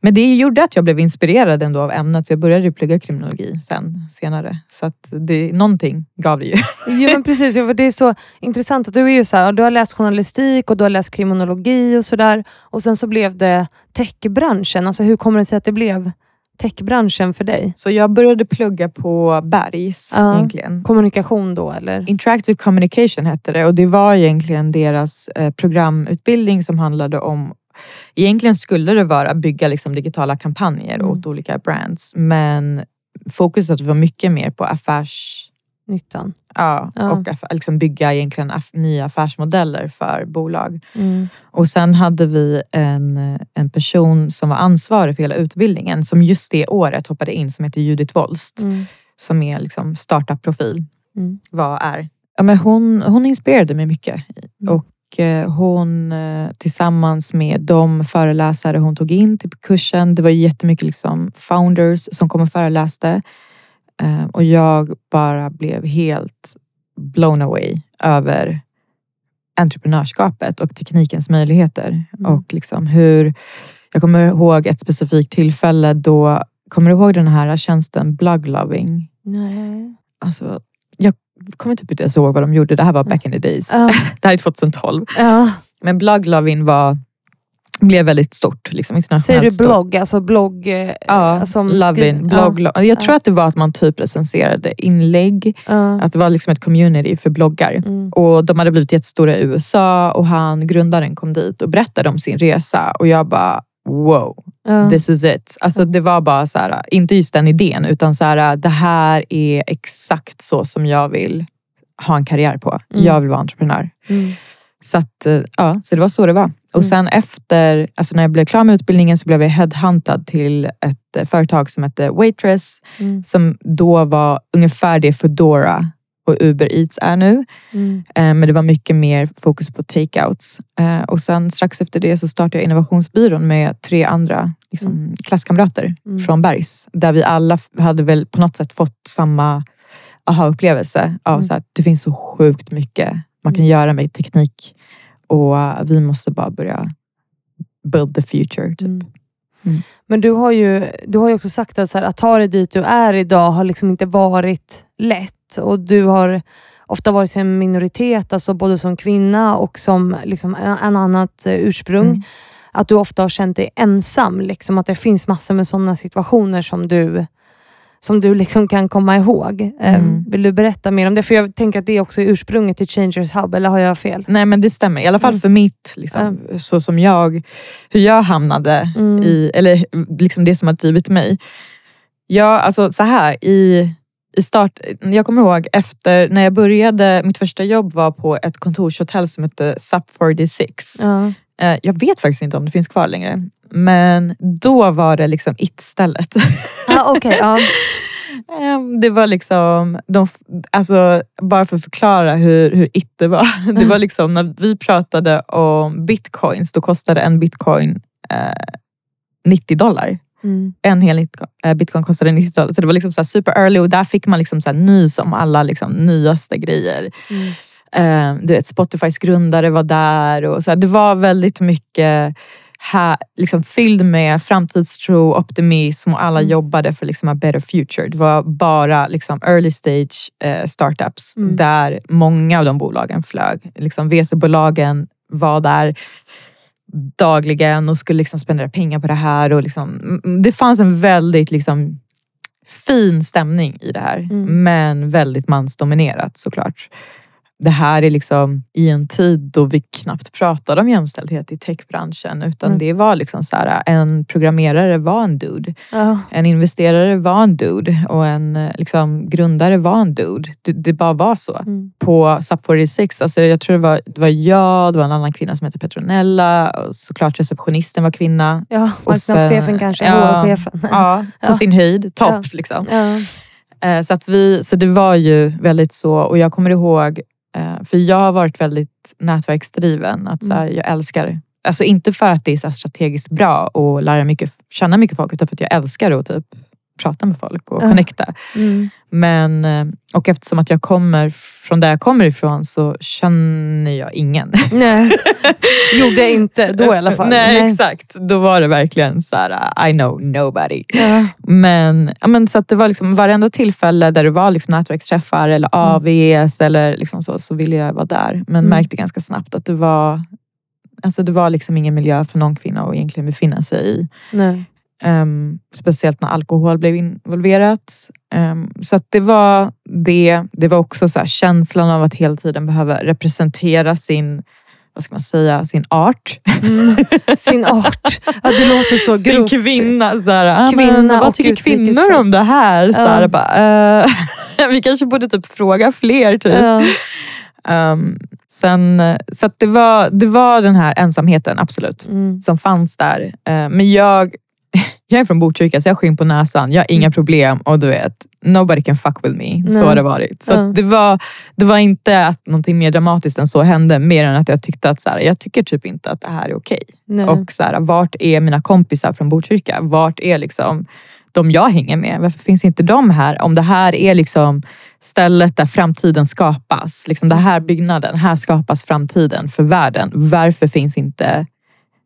Men det gjorde att jag blev inspirerad ändå av ämnet. Så jag började plugga kriminologi sen, senare. Så att det, någonting gav det ju. [LAUGHS] Jo, men precis, ja, det är så intressant att du är ju så här, du har läst journalistik och du har läst kriminologi och sådär. Och sen så blev det techbranschen. Alltså hur kommer det sig att det blev techbranschen för dig? Så jag började plugga på Bergs Ja. egentligen. Kommunikation då eller? Interactive Communication hette det och det var egentligen deras eh, programutbildning som handlade om Egentligen skulle det vara bygga liksom digitala kampanjer Mm. åt olika brands men fokuset var mycket mer på affärs... Nyttan. Ja, Ja. och liksom bygga egentligen aff- nya affärsmodeller för bolag. Mm. Och sen hade vi en, en person som var ansvarig för hela utbildningen som just det året hoppade in som heter Judith Wolst Mm. som är liksom startup-profil. Mm. Vad är? Ja, men hon, hon inspirerade mig mycket. Mm. Och eh, hon eh, tillsammans med de föreläsare hon tog in till kursen. Det var jättemycket liksom founders som kom och föreläste. Eh, och jag bara blev helt blown away över entreprenörskapet och teknikens möjligheter. Mm. Och liksom hur, jag kommer ihåg ett specifikt tillfälle då, kommer du ihåg den här tjänsten Blogloving? Nej. Alltså, jag kommer typ inte ens ihåg vad de gjorde. Det här var back in the days. Ja. [LAUGHS] Det här är 2012. Ja. Men Blogloving var, blev väldigt stort. Liksom, Säger du stort. blogg? Alltså blogg? eh, Ja, som Lovin, skri- blogg. Ja. Jag tror att det var att man typ recenserade inlägg. Ja. Att det var liksom ett community för bloggar. Mm. Och De hade blivit jättestora i USA och han, grundaren kom dit och berättade om sin resa. Och jag bara, wow, Ja. this is it. Alltså det var bara så här, inte just den idén, utan så här, det här är exakt så som jag vill ha en karriär på. Mm. Jag vill vara entreprenör. Mm. Så, att, eh, ja, så det var så det var. Mm. Och sen efter, alltså när jag blev klar med utbildningen så blev jag headhuntad till ett eh, företag som hette Waitress. Mm. Som då var ungefär det Foodora och Uber Eats är nu. Mm. Eh, Men det var mycket mer fokus på takeouts. Och sen strax efter det så startade jag innovationsbyrån med tre andra liksom, klasskamrater Mm. från Bergs. Där vi alla hade väl på något sätt fått samma aha-upplevelse av Mm. så att det finns så sjukt mycket man kan Mm. göra med teknik. Och vi måste bara börja build the future. Typ. Mm. Mm. Men du har ju, du har ju också sagt att, så här, att ta dig dit du är idag har liksom inte varit lätt. Och du har ofta varit en minoritet, alltså både som kvinna och som liksom en, en annat eh, ursprung. Mm. Att du ofta har känt dig ensam. Liksom, att det finns massor med sådana situationer som du som du liksom kan komma ihåg. Eh, Mm. Vill du berätta mer om det? För jag tänker att det är också ursprunget till Changers Hub, eller har jag fel? Nej men det stämmer. I alla fall Mm. för mitt, liksom, så som jag, hur jag hamnade Mm. i, eller liksom det som har drivit mig. Ja, alltså så här i, i start, jag kommer ihåg efter när jag började, mitt första jobb var på ett kontorshotell som hette SUP 46. Ja. Eh, Jag vet faktiskt inte om det finns kvar längre. Men då var det liksom it-stället. [LAUGHS] Ah, Okej, ja. [LAUGHS] Ehm, Det var liksom, de, alltså, bara för att förklara hur, hur it det var. [LAUGHS] Det var liksom när vi pratade om bitcoins, då kostade en bitcoin eh, 90 dollar. Mm. En hel eh, bitcoin kostade 90 dollar. Så det var liksom så super early och där fick man liksom så nys om alla liksom nyaste grejer. Mm. Eh, du vet, Spotifys grundare var där. Och så här, det var väldigt mycket här, liksom fylld med framtidstro, optimism och alla Mm. jobbade för liksom a better future. Det var bara liksom early stage eh, startups Mm. där många av de bolagen flög. Liksom VC-bolagen var där dagligen och skulle liksom spendera pengar på det här. Och liksom, det fanns en väldigt liksom, fin stämning i det här, Mm. men väldigt mansdominerat såklart. Det här är liksom i en tid då vi knappt pratade om jämställdhet i techbranschen utan Mm. det var liksom så här, en programmerare var en dude. Ja. En investerare var en dude och en liksom, grundare var en dude. Det, det bara var så Mm. på SUP 46, alltså jag tror det var, det var jag, det var en annan kvinna som hette Petronella och såklart receptionisten var kvinna. ja, marknadschefen kanske, ja. HR-chefen. Ja, på [LAUGHS] Ja. sin höjd, tops liksom. Ja. Eh, Så, att vi, så det var ju väldigt så och jag kommer ihåg, för jag har varit väldigt nätverksdriven. Att så här, jag älskar, alltså inte för att det är strategiskt bra och lära mycket, känna mycket folk utan för att jag älskar att typ prata med folk och Ja. connecta. Mm. Men, eh, och eftersom att jag kommer från där jag kommer ifrån så känner jag ingen. [LAUGHS] Nej, gjorde jag inte då i alla fall. Nej, exakt. Då var det verkligen så här, I know nobody. Ja. Men, ja, men så det var liksom varenda tillfälle där det var liksom nätverksträffar eller AVs eller liksom så, så ville jag vara där. Men Mm. märkte ganska snabbt att det var, alltså det var liksom ingen miljö för någon kvinna att egentligen befinna sig i. Nej. Ehm, speciellt när alkohol blev involverat. Ehm, så det var det. Det var också så här, känslan av att hela tiden behöva representera sin, vad ska man säga, sin art. Mm. Sin [LAUGHS] art. Ja, det låter så sin grovt. kvinna. Så här, ah, Kvinna men, vad tycker kvinnor om det här? Så här bara, eh, [LAUGHS] vi kanske borde typ fråga fler. Typ. Ja. Ehm, sen, så det, var, det var den här ensamheten, absolut Mm. som fanns där. Eh, Men jag, [LAUGHS] jag är från Botkyrka så jag har skinn på näsan. Jag har inga problem och du vet, nobody can fuck with me. Så Nej. har det varit. Så Ja. det, var, det var inte att någonting mer dramatiskt än så hände. Mer än att jag tyckte att så här, jag tycker typ inte att det här är okej. Nej. Och så här, vart är mina kompisar från Botkyrka? Vart är liksom de jag hänger med? Varför finns inte de här? Om det här är liksom stället där framtiden skapas. Liksom det här byggnaden, här skapas framtiden för världen. Varför finns inte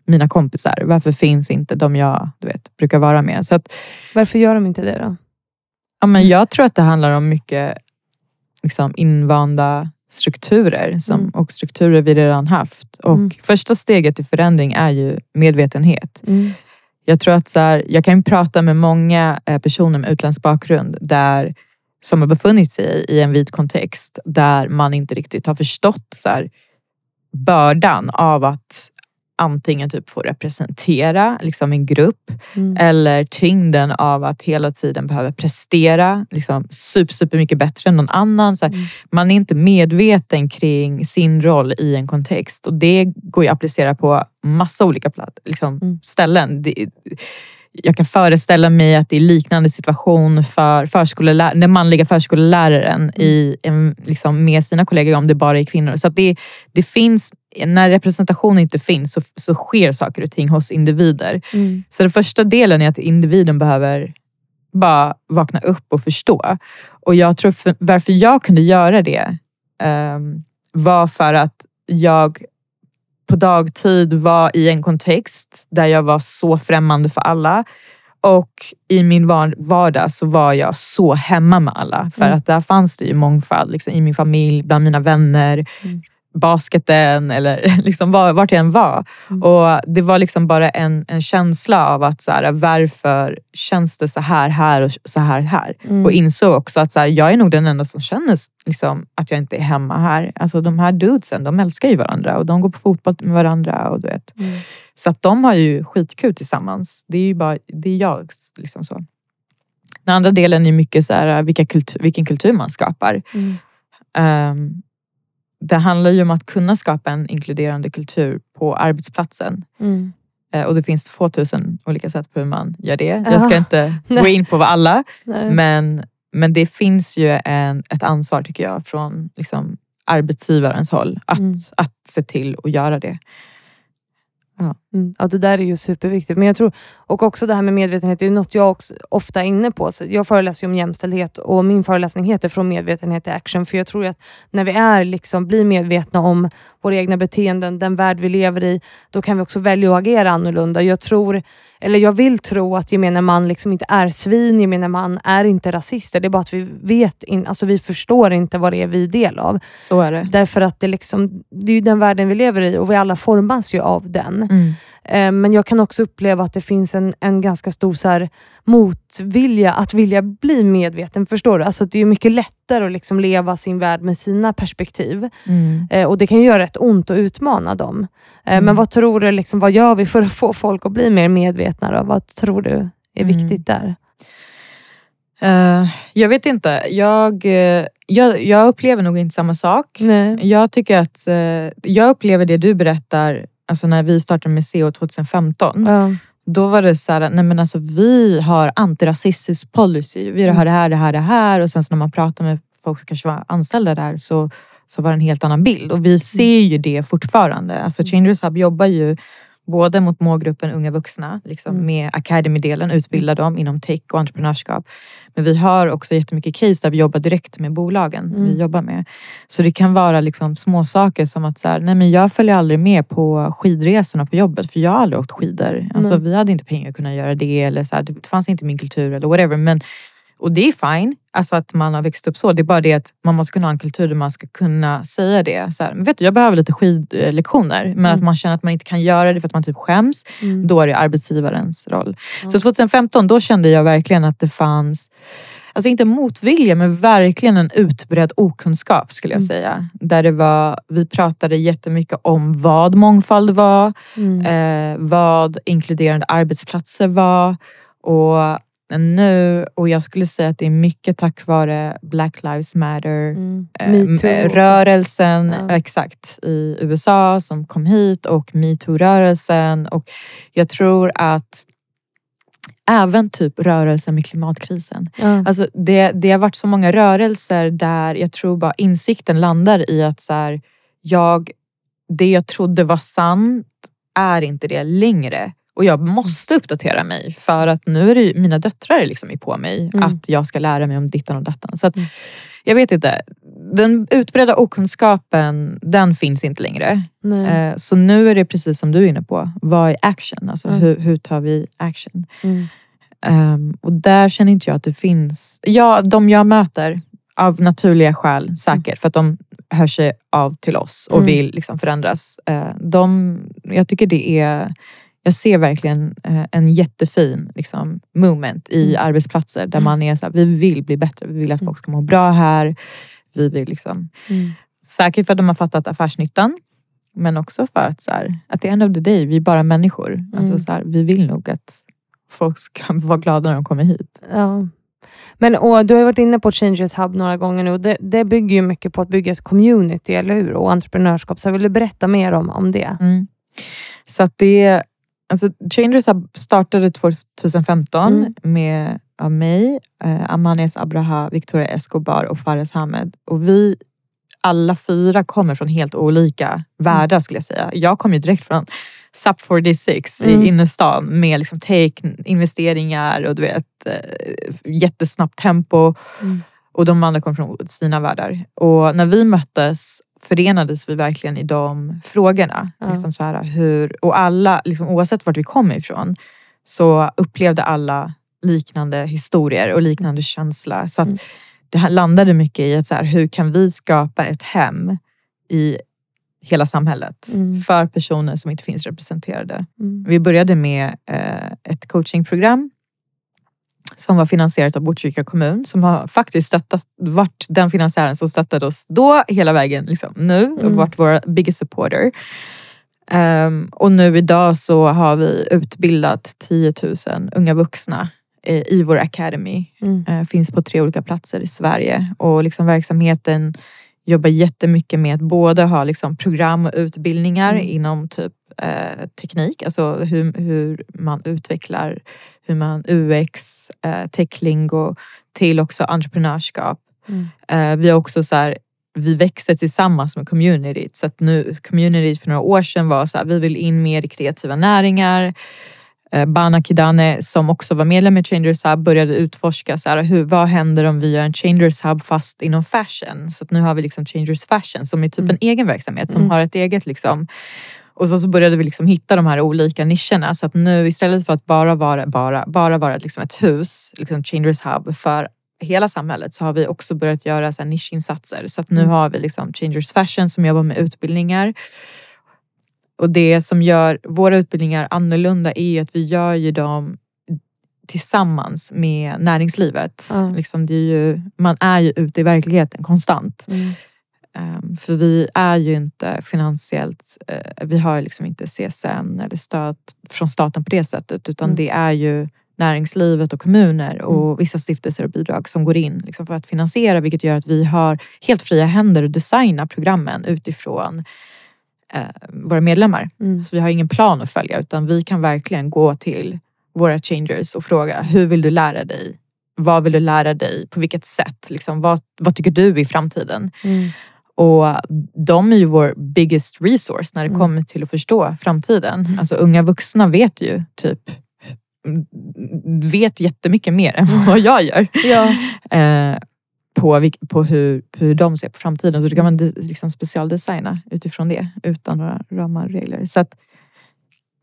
mina kompisar? Varför finns inte de jag du vet, brukar vara med? Så att, Varför gör de inte det då? ja, men jag tror att det handlar om mycket liksom, invanda strukturer som, Mm. och strukturer vi redan haft. Och Mm. Första steget till förändring är ju medvetenhet. Mm. Jag tror att så här, jag kan prata med många eh, personer med utländsk bakgrund där, som har befunnit sig i en vit kontext där man inte riktigt har förstått så här, bördan av att antingen typ få representera liksom en grupp Mm. eller tyngden av att hela tiden behöva prestera liksom super, super mycket bättre än någon annan. Så här, Mm. Man är inte medveten kring sin roll i en kontext och det går ju att applicera på massa olika liksom, Mm. ställen. Det, jag kan föreställa mig att det är liknande situation för förskollärare, den manliga förskolläraren i, en, liksom, med sina kollegor om det bara är kvinnor. Så att det, det finns, när representation inte finns så, så sker saker och ting hos individer. Mm. Så den första delen är att individen behöver bara vakna upp och förstå. Och jag tror för, varför jag kunde göra det ehm, var för att jag på dagtid var i en kontext där jag var så främmande för alla. Och i min var- vardag så var jag så hemma med alla. För Mm. att där fanns det ju mångfald liksom, i min familj, bland mina vänner, Mm. Basketen eller [LAUGHS] liksom var, vart jag än var. Mm. Och Det var liksom bara en, en känsla av att så här, varför känns det så här här och så här här? Mm. Och insåg också att så här, jag är nog den enda som känner liksom, att jag inte är hemma här. Alltså de här dudesen, de älskar ju varandra och de går på fotboll med varandra. Och du vet. Mm. Så att de har ju skitkul tillsammans. Det är ju bara, det är jag. Liksom så. Den andra delen är mycket så här, vilka kultur, vilken kultur man skapar. Mm. Det handlar ju om att kunna skapa en inkluderande kultur på arbetsplatsen. Mm. Eh, Och det finns 2000 olika sätt på hur man gör det. Ja. Jag ska inte [LAUGHS] gå in på vad alla, Nej. men men det finns ju en, ett ansvar tycker jag från liksom, arbetsgivarens håll att, Mm. att se till att göra det. Mm. Ja, det där är ju superviktigt. Men jag tror, och också det här med medvetenhet, det är något jag också ofta är inne på. Så jag föreläser ju om jämställdhet och min föreläsning heter Från medvetenhet till action. För jag tror att när vi är liksom, blir medvetna om våra egna beteenden, den värld vi lever i, då kan vi också välja att agera annorlunda. Jag tror, eller jag vill tro att gemene man liksom inte är svin, gemene man är inte rasister. Det är bara att vi vet, in, alltså vi förstår inte vad det är vi är del av. Så är det. Därför att det, liksom, det är den världen vi lever i och vi alla formas ju av den. Mm. Eh, Men jag kan också uppleva att det finns en, en ganska stor så här, motvilja att vilja bli medveten. Förstår du? Alltså, det är mycket lättare att liksom leva sin värld med sina perspektiv. Mm. Eh, och Det kan göra rätt ont att utmana dem. Eh, Mm. Men vad tror du, liksom, vad gör vi för att få folk att bli mer medvetna? Då? Vad tror du är Mm. viktigt där? Eh, jag vet inte. Jag, jag, jag upplever nog inte samma sak. Nej. Jag tycker att eh, jag upplever det du berättar, alltså när vi startade med CO 2015. Ja. Då var det så här, nej men alltså vi har antirasistisk policy. Vi har det här, det här, det här. Och sen så när man pratar med folk som kanske var anställda där så, så var det en helt annan bild. Och vi ser ju det fortfarande. Alltså Changers Hub jobbar ju både mot målgruppen unga vuxna, liksom Mm. med Academy-delen, utbilda dem inom tech och entreprenörskap. Men vi har också jättemycket case där vi jobbar direkt med bolagen Mm. vi jobbar med. Så det kan vara liksom små saker som att så här, nej men jag följer aldrig med på skidresorna på jobbet för jag har aldrig åkt skidor. Alltså, Nej. vi hade inte pengar att kunna göra det eller så här, det fanns inte min kultur eller whatever. Men, och det är fine, alltså att man har växt upp så. Det är bara det att man måste kunna ha en kultur där man ska kunna säga det. Så här, vet du, jag behöver lite skidlektioner. Men Mm. att man känner att man inte kan göra det för att man typ skäms. Mm. Då är det arbetsgivarens roll. Ja. Så 2015 då kände jag verkligen att det fanns, alltså inte motvilja men verkligen en utbredd okunskap skulle jag Mm. säga. Där det var, vi pratade jättemycket om vad mångfald var, Mm. eh, vad inkluderande arbetsplatser var. Och nu, och jag skulle säga att det är mycket tack vare Black Lives Matter Mm. eh, eh, Ja. exakt i USA som kom hit och metoo-rörelsen. Och jag tror att även typ rörelsen med klimatkrisen. Ja. Alltså det, det har varit så många rörelser där jag tror bara insikten landar i att så här, jag, det jag trodde var sant är inte det längre. Och jag måste uppdatera mig för att nu är det ju, mina döttrar liksom är på mig Mm. att jag ska lära mig om dittan och dattan. Så att, Mm. jag vet inte. Den utbredda okunskapen, den finns inte längre. Eh, Så nu är det precis som du är inne på. Vad är action? Alltså Mm. hur, hur tar vi action? Mm. Ehm, och där känner inte jag att det finns... Ja, de jag möter av naturliga skäl säkert för att de hör sig av till oss och Mm. vill liksom förändras. Eh, de, jag tycker det är... Jag ser verkligen eh, en jättefin liksom, movement i Mm. arbetsplatser där Mm. man är så här, vi vill bli bättre. Vi vill att Mm. folk ska må bra här. Vi vill liksom, Mm. säkert för att de har fattat affärsnyttan. Men också för att så här, at the end of the day, vi är bara människor. Alltså, Mm. så här, vi vill nog att folk ska [LAUGHS] vara glada när de kommer hit. Ja. Men och, du har varit inne på Changes Hub några gånger nu det, det bygger ju mycket på att bygga ett community, eller hur? Och entreprenörskap. Så vill du berätta mer om, om det? Mm. Så det, alltså Changers startade 2015 Mm. med av mig, eh, Amanes Abraha, Victoria Escobar och Fares Hamed. Och vi alla fyra kommer från helt olika världar skulle jag säga. Jag kommer ju direkt från SUP 46 Mm. i innerstan med liksom take, investeringar och du vet eh, jättesnabbt tempo. Mm. Och de andra kom från sina världar. Och när vi möttes förenades vi verkligen i de frågorna. Ja. Liksom så här, hur, och alla, liksom, oavsett vart vi kom ifrån, så upplevde alla liknande historier och liknande känsla. Så Mm. det landade mycket i att så här, hur kan vi skapa ett hem i hela samhället Mm. för personer som inte finns representerade. Mm. Vi började med eh, ett coachingprogram som var finansierat av Botkyrka kommun som har faktiskt stöttat, varit den finansiären som stöttade oss då hela vägen liksom, nu och Mm. varit vår biggest supporter. Ehm, och nu idag så har vi utbildat 10 000 unga vuxna eh, i vår academy. Mm. Eh, finns på tre olika platser i Sverige och liksom verksamheten jobbar jättemycket med att både ha liksom program och utbildningar Mm. inom typ eh, teknik, alltså hur, hur man utvecklar, hur man UX, eh, techlingo, till också entreprenörskap. Mm. Eh, vi har också så här, vi växer tillsammans med communityt. Så att nu, communityt för några år sedan var så här, vi vill in mer i kreativa näringar. Eh, Bana Kidane som också var medlem i Changers Hub började utforska så här, hur, vad händer om vi gör en Changers Hub fast inom fashion. Så att nu har vi liksom Changers Fashion som är typ Mm. en egen verksamhet som Mm. har ett eget liksom och så, så började vi liksom hitta de här olika nischerna så att nu istället för att bara vara, bara, bara vara liksom ett hus, liksom Changers Hub för hela samhället så har vi också börjat göra så här nischinsatser. Så att nu Mm. har vi liksom Changers Fashion som jobbar med utbildningar. Och det som gör våra utbildningar annorlunda är ju att vi gör ju dem tillsammans med näringslivet. Ja. Liksom det är ju, man är ju ute i verkligheten konstant. Mm. Um, för vi är ju inte finansiellt, eh, vi har liksom inte CSN eller stöd från staten på det sättet utan Mm. det är ju näringslivet och kommuner och vissa stiftelser och bidrag som går in liksom för att finansiera vilket gör att vi har helt fria händer att designa programmen utifrån eh, våra medlemmar. Mm. Så vi har ingen plan att följa utan vi kan verkligen gå till våra changers och fråga hur vill du lära dig? Vad vill du lära dig? På vilket sätt? Liksom, vad, vad tycker du i framtiden? Mm. Och de är ju vår biggest resource när det Mm. kommer till att förstå framtiden. Mm. Alltså unga vuxna vet ju typ vet jättemycket mer än [LAUGHS] vad jag gör. Ja. Eh, på, på hur, hur de ser på framtiden. Så då kan man liksom specialdesigna utifrån det utan några ramar och regler. Så att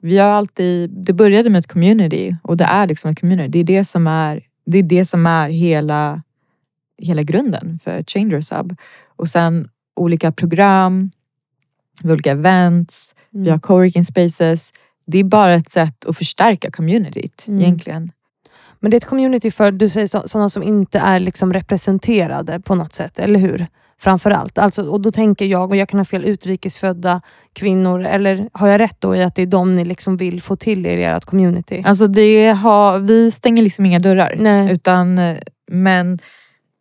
vi har alltid, det började med ett community och det är liksom ett community. Det är det som är, det är, det som är hela, hela grunden för Changers Hub. Och sen olika program, vi har olika events, vi har Mm. coworking spaces. Det är bara ett sätt att förstärka communityt Mm. egentligen. Men det är ett community för du säger så, sådana som inte är liksom representerade på något sätt, eller hur? Framförallt. Alltså, och då tänker jag, och jag kan ha fel, utrikesfödda kvinnor, eller har jag rätt då i att det är de ni liksom vill få till er i ert community? Alltså det har, vi stänger liksom inga dörrar. Nej. Utan, eh, men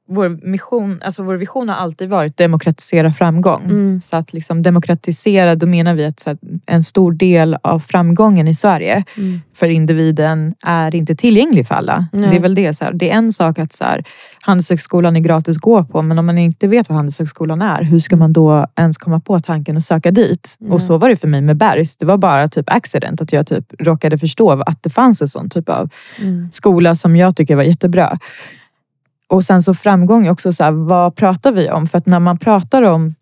vår, mission, alltså vår vision har alltid varit demokratisera framgång. Mm. Så att liksom demokratisera, då menar vi att en stor del av framgången i Sverige Mm. för individen är inte tillgänglig för alla. Nej. Det är väl det. Så här. Det är en sak att så här, Handelshögskolan är gratis att gå på, men om man inte vet vad Handelshögskolan är, hur ska man då ens komma på tanken att söka dit? Nej. Och så var det för mig med Bergs. Det var bara typ accident, att jag typ råkade förstå att det fanns en sån typ av Mm. skola som jag tycker var jättebra. Och sen så framgång också så här, vad pratar vi om? För att när man pratar om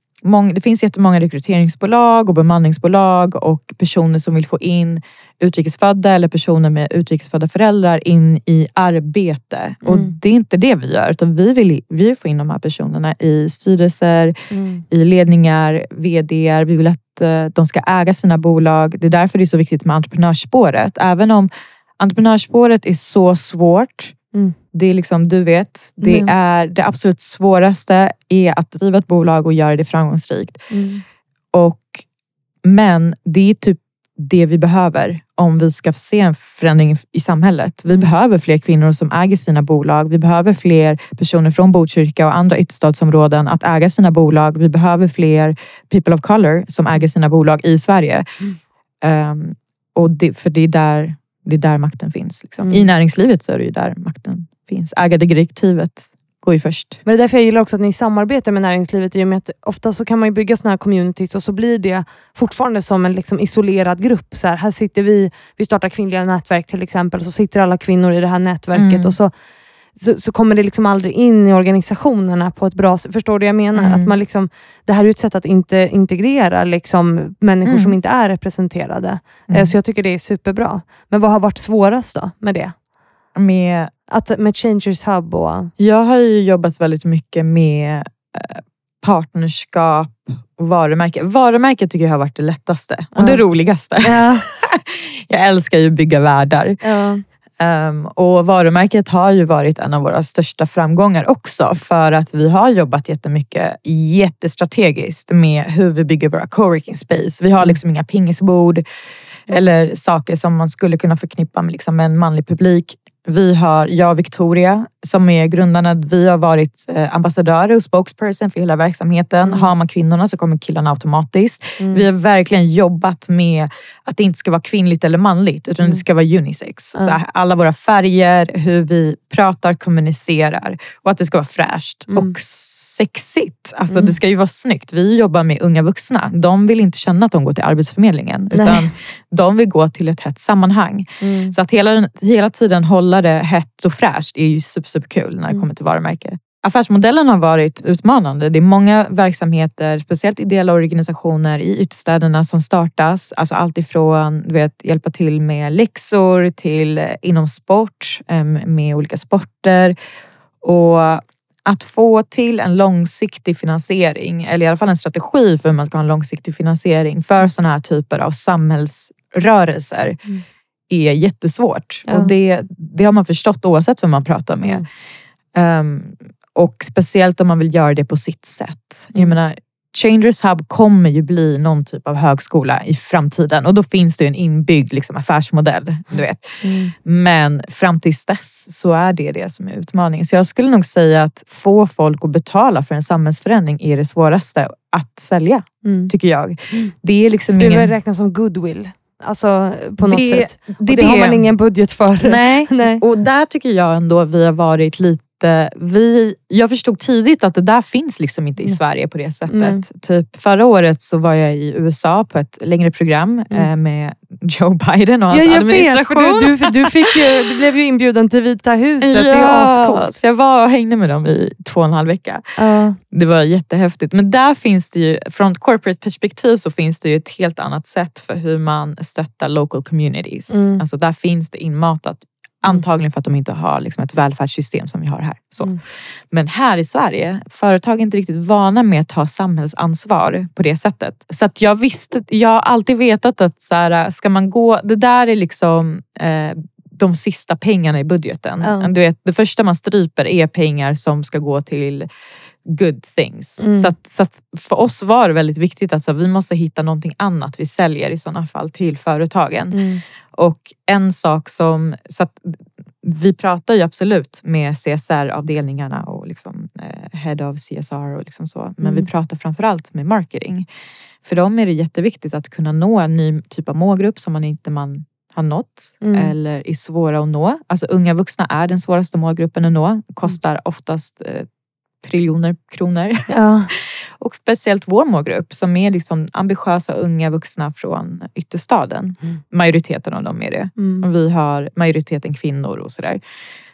det finns jättemånga rekryteringsbolag och bemanningsbolag och personer som vill få in utrikesfödda eller personer med utrikesfödda föräldrar in i arbete. Och Mm. det är inte det vi gör, utan vi vill, vi vill få in de här personerna i styrelser, Mm. i ledningar, VDR. Vi vill att eh, de ska äga sina bolag. Det är därför det är så viktigt med entreprenörsspåret. Även om entreprenörsspåret är så svårt. Mm. Det är liksom, du vet, det Mm. är det absolut svåraste är att driva ett bolag och göra det framgångsrikt. Mm. Och, men det är typ det vi behöver om vi ska se en förändring i samhället. Vi Mm. behöver fler kvinnor som äger sina bolag. Vi behöver fler personer från Botkyrka och andra ytterstadsområden att äga sina bolag. Vi behöver fler people of color som äger sina bolag i Sverige. Um, och det, för det är, där, det är där makten finns. Liksom. Mm. I näringslivet så är det ju där makten finns. Ägardirektivet går ju först. Men det är därför jag gillar också att ni samarbetar med näringslivet i och med att ofta så kan man bygga såna här communities och så blir det fortfarande som en liksom isolerad grupp. Så här, här sitter vi, vi startar kvinnliga nätverk till exempel och så sitter alla kvinnor i det här nätverket Mm. och så, så, så kommer det liksom aldrig in i organisationerna på ett bra sätt. Förstår du vad jag menar? Mm. Att man liksom, det här är ett sätt att inte integrera liksom, människor Mm. som inte är representerade. Eh, Mm. Så jag tycker det är superbra. Men vad har varit svårast då med det? Med Att, med Changers Hub och... Jag har ju jobbat väldigt mycket med eh, partnerskap och varumärke. Varumärke tycker jag har varit det lättaste och Ja. det roligaste. Ja. [LAUGHS] Jag älskar ju att bygga världar. Ja. Ehm, och varumärket har ju varit en av våra största framgångar också för att vi har jobbat jättemycket jättestrategiskt med hur vi bygger våra coworking space. Vi har liksom inga pingisbord eller saker som man skulle kunna förknippa med liksom en manlig publik. Vi har, jag och Victoria som är grundarna, vi har varit eh, ambassadörer och spokesperson för hela verksamheten. Mm. Har man kvinnorna så kommer killarna automatiskt. Mm. Vi har verkligen jobbat med att det inte ska vara kvinnligt eller manligt utan Mm. det ska vara unisex. Mm. Så alla våra färger, hur vi pratar, kommunicerar och att det ska vara fräscht Mm. och sexigt. Alltså Mm. det ska ju vara snyggt. Vi jobbar med unga vuxna. De vill inte känna att de går till Arbetsförmedlingen Nej. utan de vill gå till ett hett sammanhang. Mm. Så att hela, hela tiden hålla det hett och fräscht är ju super, super kul när det Mm. kommer till varumärke. Affärsmodellen har varit utmanande. Det är många verksamheter, speciellt ideella organisationer i ytterstäderna som startas. Alltså allt ifrån du vet, hjälpa till med läxor till eh, inom sport, em, med olika sporter. Och att få till en långsiktig finansiering, eller i alla fall en strategi för hur man ska ha en långsiktig finansiering för sådana här typer av samhällsrörelser Mm. Är jättesvårt. Ja. Och det, det har man förstått oavsett vem man pratar med. Mm. Ehm, och speciellt om man vill göra det på sitt sätt. Jag Mm. menar, Changers Hub kommer ju bli någon typ av högskola i framtiden och då finns det ju en inbyggd liksom, affärsmodell. Du vet. Mm. Men fram tills dess så är det det som är utmaningen. Så jag skulle nog säga att få folk att betala för en samhällsförändring är det svåraste att sälja, Mm. tycker jag. Mm. Det är liksom Det är ingen... räknas som goodwill. Alltså på något det, sätt. Det, Och det, har man ingen budget för. Nej, [LAUGHS] Nej. och där tycker jag ändå vi har varit lite... Vi, jag förstod tidigt att det där finns liksom inte i Mm. Sverige på det sättet. Nej. Typ förra året så var jag i USA på ett längre program Mm. eh, med Joe Biden och hans Ja, jag vet, administration. för du, du, du, fick ju, du blev ju inbjuden till Vita huset. Det är ascoolt. så jag var och hängde med dem i två och en halv vecka. Ja. Det var jättehäftigt. Men där finns det ju, från ett corporate perspektiv så finns det ju ett helt annat sätt för hur man stöttar local communities. Mm. Alltså där finns det inmatat. Antagligen för att de inte har liksom ett välfärdssystem som vi har här. Så. Mm. Men här i Sverige, företag är inte riktigt vana med att ta samhällsansvar på det sättet. Så att jag visste, jag har alltid vetat att så här, ska man gå, det där är liksom eh, de sista pengarna i budgeten. Ja. Du vet, det första man stryper är pengar som ska gå till good things. Mm. Så, att, så att för oss var det väldigt viktigt att så, vi måste hitta någonting annat vi säljer i sådana fall till företagen. Mm. Och en sak som... Så att vi pratar ju absolut med CSR-avdelningarna och liksom, eh, Head of CSR och liksom så. Men Mm. vi pratar framförallt med marketing. För dem är det jätteviktigt att kunna nå en ny typ av målgrupp som man inte man har nått Mm. eller är svåra att nå. Alltså unga vuxna är den svåraste målgruppen att nå. Kostar oftast eh, triljoner kronor. Ja. [LAUGHS] Och speciellt vår målgrupp som är liksom ambitiösa unga vuxna från ytterstaden. Mm. Majoriteten av dem är det. Mm. Och vi har majoriteten kvinnor och sådär.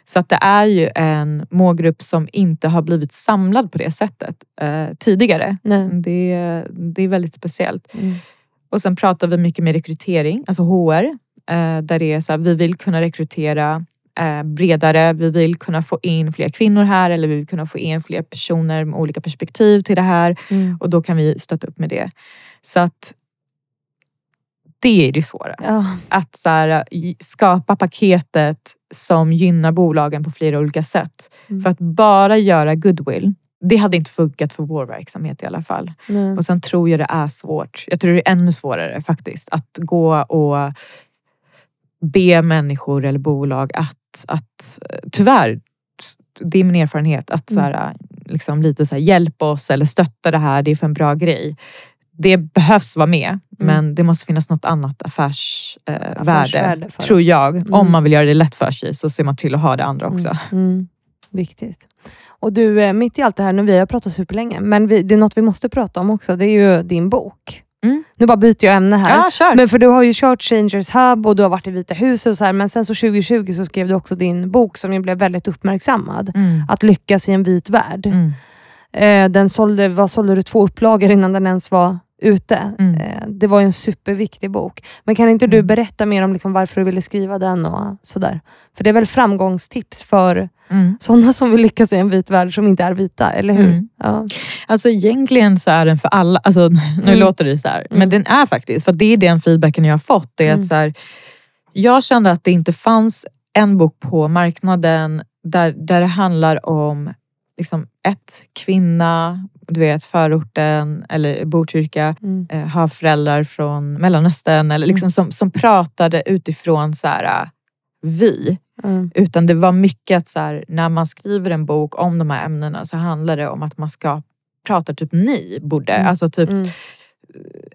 Så att det är ju en målgrupp som inte har blivit samlad på det sättet eh, tidigare. Nej. Det, det är väldigt speciellt. Mm. Och sen pratar vi mycket med rekrytering, alltså HR. Eh, där det är så här, vi vill kunna rekrytera eh, bredare. Vi vill kunna få in fler kvinnor här eller vi vill kunna få in fler personer med olika perspektiv till det här. Mm. Och då kan vi stötta upp med det. Så att det är det svåra. Ja. Att så här, i- skapa paketet som gynnar bolagen på flera olika sätt. Mm. För att bara göra goodwill, det hade inte funkat för vår verksamhet i alla fall. Nej. Och sen tror jag det är svårt. Jag tror det är ännu svårare faktiskt. Att gå och be människor eller bolag att, att tyvärr, det är min erfarenhet, att så här, liksom lite så här, hjälp oss eller stötta det här, det är för en bra grej. Det behövs vara med, men det måste finnas något annat affärsvärde, eh, Affärsvärde tror jag. Mm. Om man vill göra det lätt för sig så ser man till att ha det andra också. Mm. Mm. Viktigt. Och du, eh, mitt i allt det här, nu vi har pratat superlänge, men vi, det är något vi måste prata om också. Det är ju din bok. Mm. Nu bara byter jag ämne här. Ja, kör! Men för du har ju kört Changers Hub och du har varit i Vita huset och så här, men sen så 2020 så skrev du också din bok som ju blev väldigt uppmärksammad. Mm. Att lyckas i en vit värld. Mm. Eh, den sålde, vad sålde du? Två upplagor innan den ens var ute. Mm. Eh, det var ju en superviktig bok. Men kan inte du Mm. berätta mer om liksom varför du ville skriva den och sådär? För det är väl framgångstips för Mm. sådana som vill lyckas i en vit värld som inte är vita, eller hur? Mm. Ja. Alltså egentligen så är den för alla. Alltså, [LAUGHS] nu Mm. låter det så här, Mm. men den är faktiskt. För det är den feedbacken jag har fått. Det är Mm. att så här, jag kände att det inte fanns en bok på marknaden där, där det handlar om liksom, ett, kvinna, du vet förorten eller Botkyrka, Mm. eh, har föräldrar från Mellanöstern eller liksom som, som pratade utifrån så här, vi. Mm. Utan det var mycket att så här, när man skriver en bok om de här ämnena så handlar det om att man ska prata typ ni borde. Mm. Alltså typ Mm.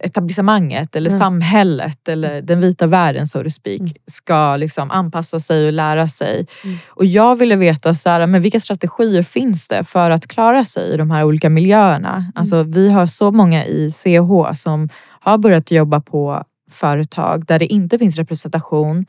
Etablissemanget eller Mm. samhället eller den vita världen so to speak Mm. ska liksom anpassa sig och lära sig. Mm. Och jag ville veta så här, men vilka strategier finns det för att klara sig i de här olika miljöerna. Mm. Alltså, vi har så många i CH som har börjat jobba på företag där det inte finns representation,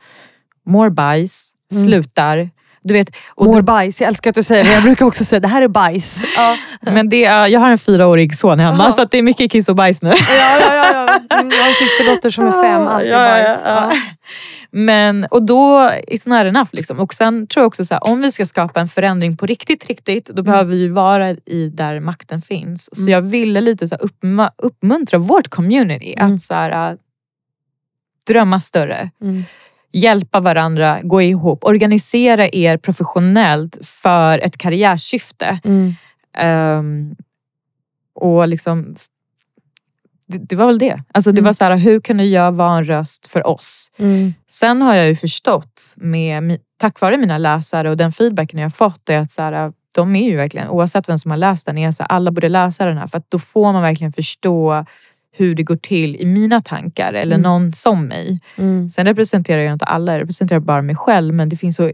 mår bajs, Mm. slutar. Du vet, och Mår bajs, jag älskar att du säger det. Jag brukar också säga det här är bajs. [LAUGHS] Ja, Men det är, jag har en fyraårig son hemma Jaha. så det är mycket kiss och bajs nu. ja, ja. ja, ja. Mm, Jag har en systerdotter som är fem, alltid Ja, bajs. ja. Ja. Men, och då, it's not enough. Liksom. Och sen tror jag också så här, om vi ska skapa en förändring på riktigt, riktigt, då behöver vi vara i där makten finns. Så Mm. jag ville lite så här, uppma, uppmuntra vårt community Mm. att så här, äh, drömma större. Hjälpa varandra, gå ihop, organisera er professionellt för ett karriärsyfte. Mm. Ehm, och liksom, det, det var väl det. Alltså det Mm. var så här, hur kunde jag vara en röst för oss? Mm. Sen har jag ju förstått, med, tack vare mina läsare och den feedbacken jag fått, är att så här, de är ju verkligen, oavsett vem som har läst den, är så här, alla borde läsa den här. För att då får man verkligen förstå hur det går till i mina tankar eller Mm. någon som mig. Mm. Sen representerar jag inte alla, jag representerar bara mig själv. Men det finns så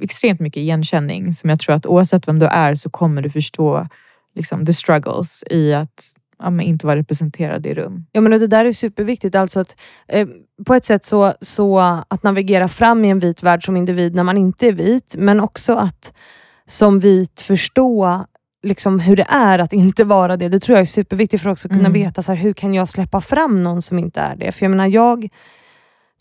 extremt mycket igenkänning som jag tror att oavsett vem du är så kommer du förstå liksom, the struggles i att ja, inte vara representerad i rum. Ja, men det där är superviktigt. Alltså att, eh, på ett sätt så, så att navigera fram i en vit värld som individ när man inte är vit, men också att som vit förstå liksom hur det är att inte vara det. Det tror jag är superviktigt för att också kunna Mm. veta så här, hur kan jag släppa fram någon som inte är det. För jag menar, jag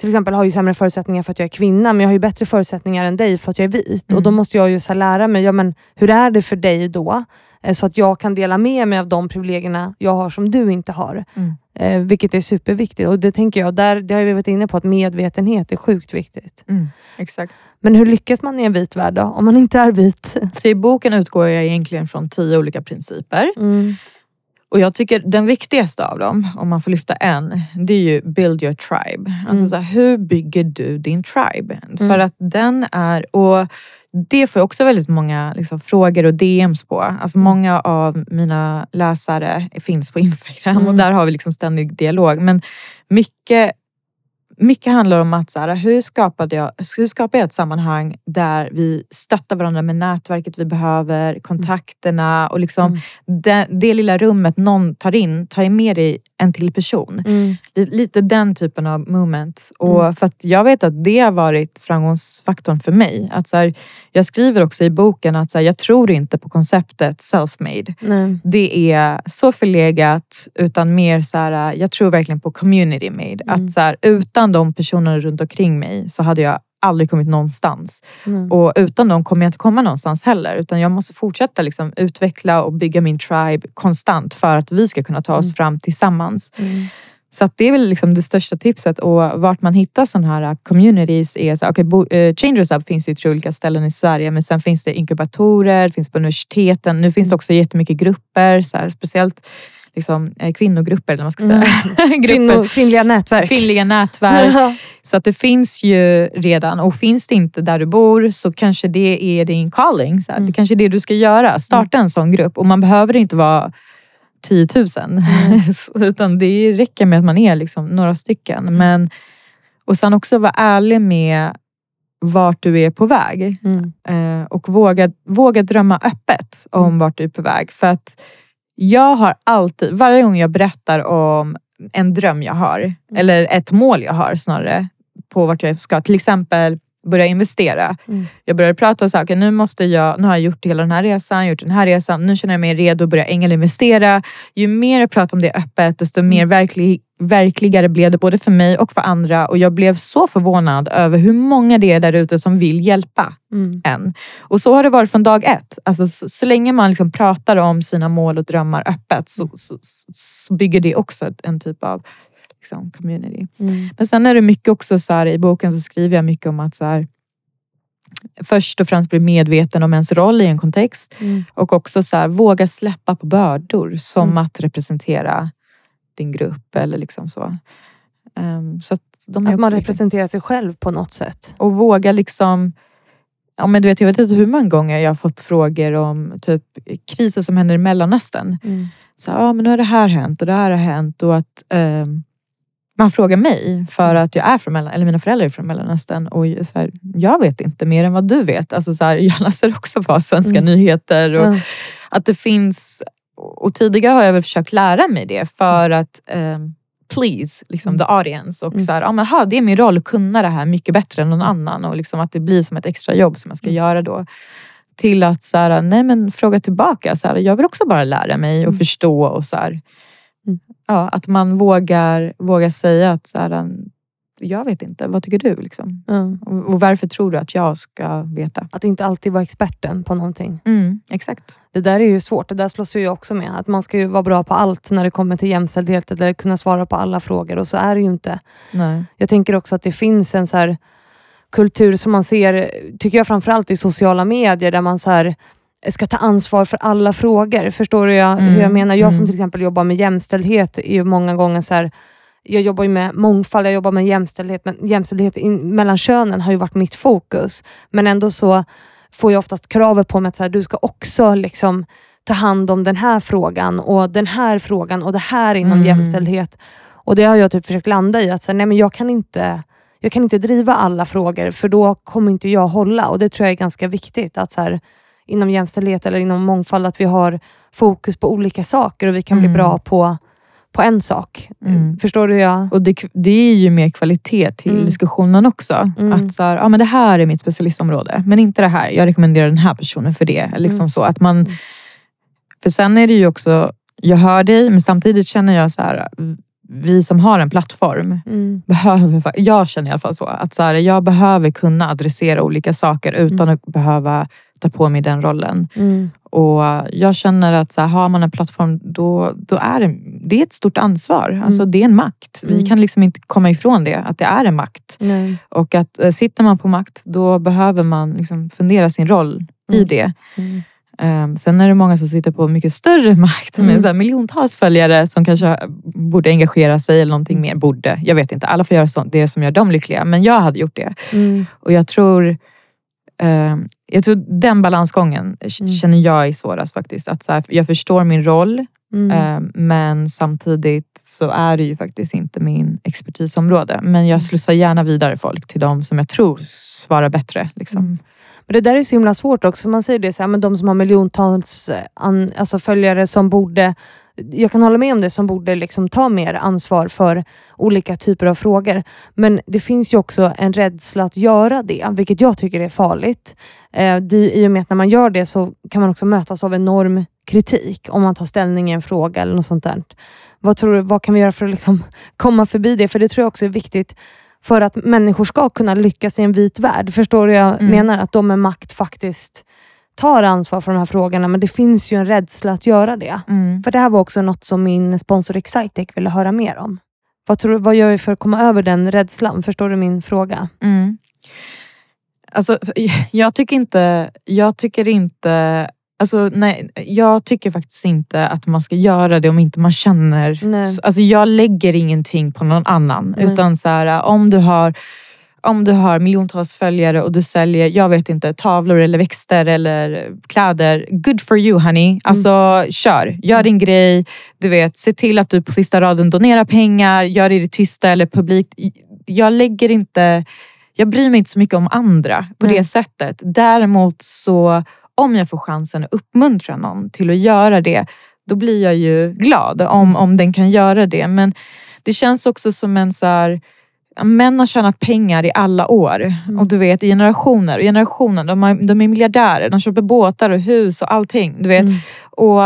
till exempel har ju sämre förutsättningar för att jag är kvinna, men jag har ju bättre förutsättningar än dig för att jag är vit. Och Mm. då måste jag ju så lära mig, ja, men hur är det för dig då? Eh, Så att jag kan dela med mig av de privilegierna jag har som du inte har. Mm. Eh, vilket är superviktigt. Och det tänker jag, där, det har vi varit inne på, att medvetenhet är sjukt viktigt. Mm, exakt. Men hur lyckas man i en vit värld då? Om man inte är vit? Så i boken utgår jag egentligen från tio olika principer. Mm. Och jag tycker den viktigaste av dem, om man får lyfta en, det är ju build your tribe. Alltså Mm. så här, hur bygger du din tribe? För att den är, och det får jag också väldigt många liksom, frågor och DMs på. Alltså Mm. många av mina läsare finns på Instagram och Mm. där har vi liksom ständig dialog. Men mycket mycket handlar om att så här, hur, skapade jag, hur skapar jag ett sammanhang där vi stöttar varandra med nätverket vi behöver, kontakterna och liksom Mm. det, det lilla rummet någon tar in, tar med dig en till person. Mm. Lite, lite den typen av moment. Och Mm. för att jag vet att det har varit framgångsfaktorn för mig. Att så här, jag skriver också i boken att så här, jag tror inte på konceptet self-made. Det är så förlegat utan mer så här, jag tror verkligen på community made. Mm. Att så här, utan de personerna runt omkring mig så hade jag aldrig kommit någonstans. Nej. Och utan dem kommer jag inte komma någonstans heller. Utan jag måste fortsätta liksom utveckla och bygga min tribe konstant för att vi ska kunna ta oss Mm. fram tillsammans. Så det är väl liksom det största tipset. Och vart man hittar sådana här uh, communities är så, okay, bo, eh, Changers Up finns ju tre olika ställen i Sverige. Men sen finns det inkubatorer, det finns på universiteten. Nu finns det också jättemycket grupper, så här, speciellt liksom, eh, kvinnogrupper. Eller man ska säga. Mm. [LAUGHS] Kvinno, kvinnliga nätverk. Kvinnliga nätverk. Så att det finns ju redan. Och finns det inte där du bor så kanske det är din calling. Så här. Mm. Det kanske är det du ska göra. Starta en sån grupp. Och man behöver inte vara 10 000. Mm. [LAUGHS] Utan det räcker med att man är liksom några stycken. Men, och sen också vara ärlig med vart du är på väg. Mm. Eh, och våga, våga drömma öppet om Mm. vart du är på väg. För att jag har alltid, varje gång jag berättar om en dröm jag har, Mm. eller ett mål jag har snarare, på vart jag ska, till exempel börja investera. Mm. Jag började prata och sa, okay, nu måste jag, nu har jag gjort hela den här resan, gjort den här resan, nu känner jag mig redo att börja ängelinvestera. Ju mer jag pratar om det öppet, desto mer verklig, verkligare blev det både för mig och för andra. Och jag blev så förvånad över hur många det är där ute som vill hjälpa Mm. en. Och så har det varit från dag ett. Alltså, så, så länge man liksom pratar om sina mål och drömmar öppet så, så, så bygger det också en typ av liksom, community. Mm. Men sen är det mycket också så här, i boken så skriver jag mycket om att så här, först och främst bli medveten om ens roll i en kontext Mm. och också så här, våga släppa på bördor som Mm. att representera din grupp eller liksom så. Ehm, så att Att man representerar sig själv på något sätt. Och våga liksom... Ja, men du vet, jag vet inte hur många gånger jag har fått frågor om typ kriser som händer i Mellanöstern. Så, ja, men nu har det här hänt och det här har hänt. Och att ehm, man frågar mig för att jag är från Mellan, eller mina föräldrar är från Mellanöstern. Och så här, jag vet inte mer än vad du vet. Alltså, så här, jag [LAUGHS] läser också bara svenska Mm. nyheter. Och Ja. att det finns... Och tidigare har jag väl försökt lära mig det för att ehm, please liksom, Mm. the audience. Och Mm. så här, ja, men, aha, det är min roll att kunna det här mycket bättre än någon annan. Och liksom att det blir som ett extra jobb som jag ska Mm. göra då. Till att så här, nej, men fråga tillbaka. Så här, jag vill också bara lära mig och Mm. förstå. Och så här, Mm. ja, att man vågar, vågar säga att så här, jag vet inte, vad tycker du? Liksom? Ja. Och, och varför tror du att jag ska veta? Att inte alltid vara experten på någonting. Mm, exakt. Det där är ju svårt. Det där slåss ju jag också med. Att man ska ju vara bra på allt när det kommer till jämställdhet eller kunna svara på alla frågor och så är det ju inte. Nej. Jag tänker också att det finns en så kultur som man ser, tycker jag framförallt i sociala medier, där man så här ska ta ansvar för alla frågor. Förstår du jag, hur jag Mm, menar? Jag som mm. till exempel jobbar med jämställdhet är ju många gånger så här, jag jobbar ju med mångfald, jag jobbar med jämställdhet, men jämställdhet in, mellan könen har ju varit mitt fokus. Men ändå så får jag oftast kravet på mig att så här, du ska också liksom ta hand om den här frågan och den här frågan och det här inom Mm. jämställdhet. Och det har jag typ försökt landa i, att så här, nej, men jag kan inte jag kan inte driva alla frågor för då kommer inte jag hålla. Och Det tror jag är ganska viktigt. att så här, Inom jämställdhet eller inom mångfald att vi har fokus på olika saker och vi kan Mm. bli bra på, på en sak. Mm. Förstår du? hur Jag... Och det, det är ju mer kvalitet till Mm. diskussionen också. Mm. Att så här, ja, men det här är mitt specialistområde, men inte det här. Jag rekommenderar den här personen för det. Liksom Mm. så att man, Mm. för sen är det ju också, jag hör dig, men samtidigt känner jag så här, vi som har en plattform, Mm. behöver, jag känner i alla fall så, att så här, jag behöver kunna adressera olika saker utan Mm. att behöva ta på mig den rollen. Mm. Och jag känner att så här, har man en plattform, då, då är det, det är ett stort ansvar. Alltså, Det är en makt. Vi Mm. kan liksom inte komma ifrån det, att det är en makt. Nej. Och att eh, sitter man på makt, då behöver man liksom fundera sin roll i Mm. det. Mm. Um, sen är det många som sitter på mycket större [LAUGHS] makt Mm. med så här miljontals följare som kanske borde engagera sig eller någonting Mm. mer. Borde, jag vet inte. Alla får göra sånt, det som gör dem lyckliga. Men jag hade gjort det. Mm. Och jag tror, ehm, jag tror den balansgången Mm. känner jag är svårast faktiskt. Att så här, jag förstår min roll, Mm. ehm, men samtidigt så är det ju faktiskt inte min expertisområde. Men Mm. jag slussar gärna vidare folk till de som jag tror svarar bättre. Liksom. Mm. Men det där är så himla svårt också. för Man säger det så här, men de som har miljontals eh, an, alltså följare som borde jag kan hålla med om det, som borde liksom ta mer ansvar för olika typer av frågor. Men det finns ju också en rädsla att göra det, vilket jag tycker är farligt. Eh, det, I och med att när man gör det så kan man också mötas av enorm kritik om man tar ställning i en fråga eller något sånt där. Vad, tror du, vad kan vi göra för att liksom [LAUGHS] komma förbi det? För det tror jag också är viktigt för att människor ska kunna lyckas i en vit värld. Förstår du jag Mm. menar? Att de med makt faktiskt tar ansvar för de här frågorna, men det finns ju en rädsla att göra det. Mm. För det här var också något som min sponsor Excitec ville höra mer om. Vad, tror, vad gör vi för att komma över den rädslan? Förstår du min fråga? Mm. Alltså, [LAUGHS] jag tycker inte... Jag tycker inte... Alltså, nej, jag tycker faktiskt inte att man ska göra det om inte man känner... Nej. Alltså, jag lägger ingenting på någon annan. Nej. Utan så här, om du har om du har miljontals följare och du säljer, jag vet inte, tavlor eller växter eller kläder. Good for you honey. Alltså kör, gör din grej. Du vet, se till att du på sista raden donerar pengar, gör det i det tysta eller publikt. Jag lägger inte, jag bryr mig inte så mycket om andra på Nej. det sättet. Däremot så om jag får chansen att uppmuntra någon till att göra det, då blir jag ju glad om, om den kan göra det. Men det känns också som en så här, Män har tjänat pengar i alla år. Mm. Och du vet i generationer och generationer. De, har, de är miljardärer, de köper båtar och hus och allting. Du vet. Mm. Och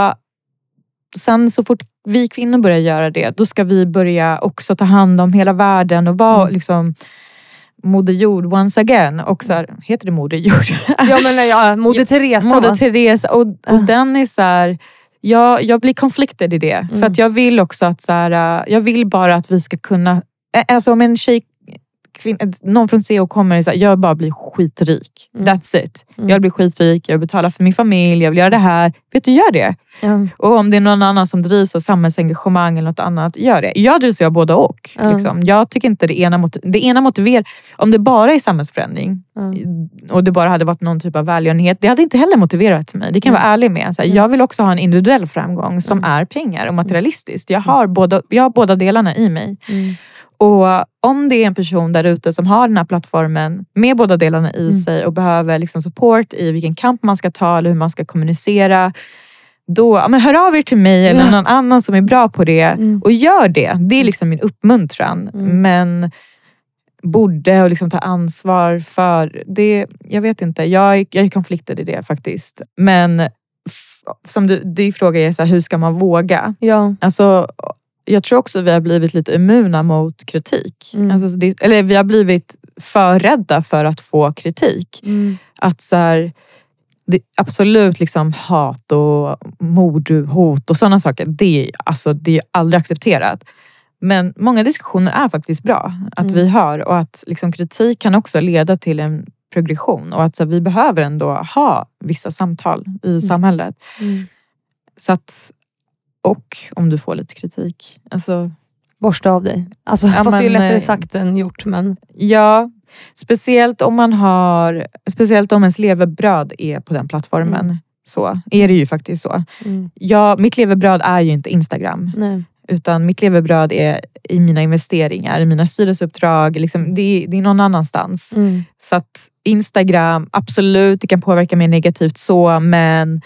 sen så fort vi kvinnor börjar göra det, då ska vi börja också ta hand om hela världen och vara Mm. liksom Moder Jord once again. Och så här, heter det Moder Jord? [LAUGHS] Ja, men ja, Moder [LAUGHS] Teresa. Moder? Teresa. Och, och Ah. den är så här, jag, jag blir conflicted i det. För Mm. att jag vill också att så här, jag vill bara att vi ska kunna, alltså om en tjej kvin- någon från CEO kommer och säger jag vill bara bli skitrik. Mm. That's it. Mm. Jag vill bli skitrik, jag vill betala för min familj, jag vill göra det här. Vet du, gör det. Ja. Och om det är någon annan som drivs av samhällsengagemang eller något annat, gör det. Jag drivs av både och. Liksom. Jag tycker inte det ena, mot- det ena motiverar... Om det bara är samhällsförändring och det bara hade varit någon typ av välgörenhet, det hade inte heller motiverat mig. Det kan jag Mm. vara ärlig med. Så här, Mm. Jag vill också ha en individuell framgång som Mm. är pengar och materialistiskt. Jag har, båda, jag har båda delarna i mig. Och om det är en person där ute som har den här plattformen med båda delarna i Mm. sig och behöver liksom support i vilken kamp man ska ta eller hur man ska kommunicera. Då, ja, men hör av er till mig eller någon annan som är bra på det Mm. och gör det. Det är liksom min uppmuntran. Mm. Men borde och liksom ta ansvar för det. Jag vet inte, jag, jag är konfliktad i det faktiskt. Men som du, din fråga är, så här, hur ska man våga? Ja. Alltså, jag tror också vi har blivit lite immuna mot kritik. Mm. Alltså, så det, eller vi har blivit för rädda för att få kritik. Mm. Att så här, absolut liksom hat och mord, hot och sådana saker. Det, alltså, det är aldrig accepterat. Men många diskussioner är faktiskt bra att Mm. vi har och att liksom, kritik kan också leda till en progression och att så här, vi behöver ändå ha vissa samtal i samhället. Mm. Så att, och om du får lite kritik. Alltså, Borsta av dig. Alltså, Ja, fast det är lättare eh, sagt än gjort. Men, ja, speciellt om man har, speciellt om ens levebröd är på den plattformen. Mm. Så är det ju faktiskt så. mm. Ja, mitt levebröd är ju inte Instagram. Nej. Utan mitt levebröd är i mina investeringar, i mina styrelseuppdrag. Liksom, det, är, det är någon annanstans. Mm. Så att Instagram, absolut, det kan påverka mig negativt så, men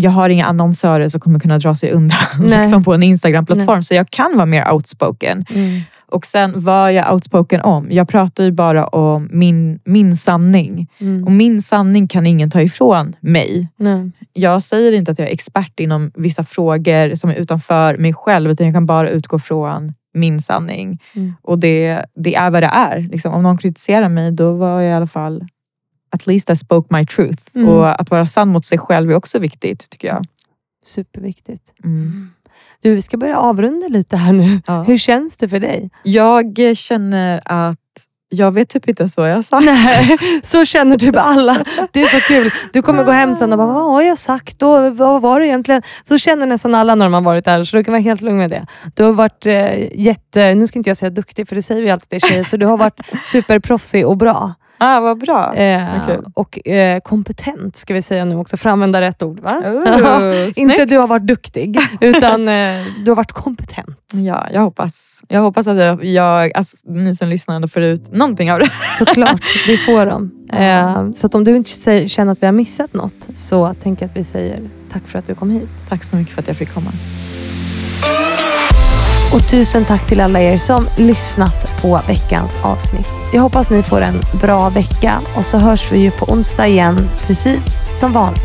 jag har inga annonsörer som kommer kunna dra sig undan [LAUGHS] liksom på en Instagram-plattform. Så jag kan vara mer outspoken. Mm. Och sen vad jag outspoken om? Jag pratar ju bara om min, min sanning. Mm. Och min sanning kan ingen ta ifrån mig. Nej. Jag säger inte att jag är expert inom vissa frågor som är utanför mig själv, utan jag kan bara utgå från min sanning. Mm. Och det, det är vad det är. Liksom, om någon kritiserar mig, då var jag i alla fall at least I spoke my truth. Mm. Och att vara sann mot sig själv är också viktigt, tycker jag. Superviktigt. Mm. Du, vi ska börja avrunda lite här nu. Ja. Hur känns det för dig? Jag känner att jag vet typ inte så jag har sagt. Nej, så känner typ alla. Det är så kul. Du kommer gå hem sen och bara, vad har jag sagt? Och vad var det egentligen? Så känner nästan alla när de har varit där, så du kan vara helt lugn med det. Du har varit eh, jätte, nu ska inte jag säga duktig, för det säger vi alltid till tjejer, så du har varit superproffsig och bra. [LAUGHS] Ah, vad bra. Eh, kul. och eh, kompetent, ska vi säga nu också, för att använda rätt ord. Va? Oh, [LAUGHS] inte du har varit duktig, [LAUGHS] utan eh, du har varit kompetent. Ja, jag hoppas. Jag hoppas att jag, jag alltså, ni som lyssnar ändå får ut någonting av det. Såklart, vi får dem. Eh, så att om du inte känner att vi har missat något, så tänker jag att vi säger tack för att du kom hit. Tack så mycket för att jag fick komma. Och tusen tack till alla er som lyssnat på veckans avsnitt. Jag hoppas ni får en bra vecka och så hörs vi ju på onsdag igen, precis som vanligt.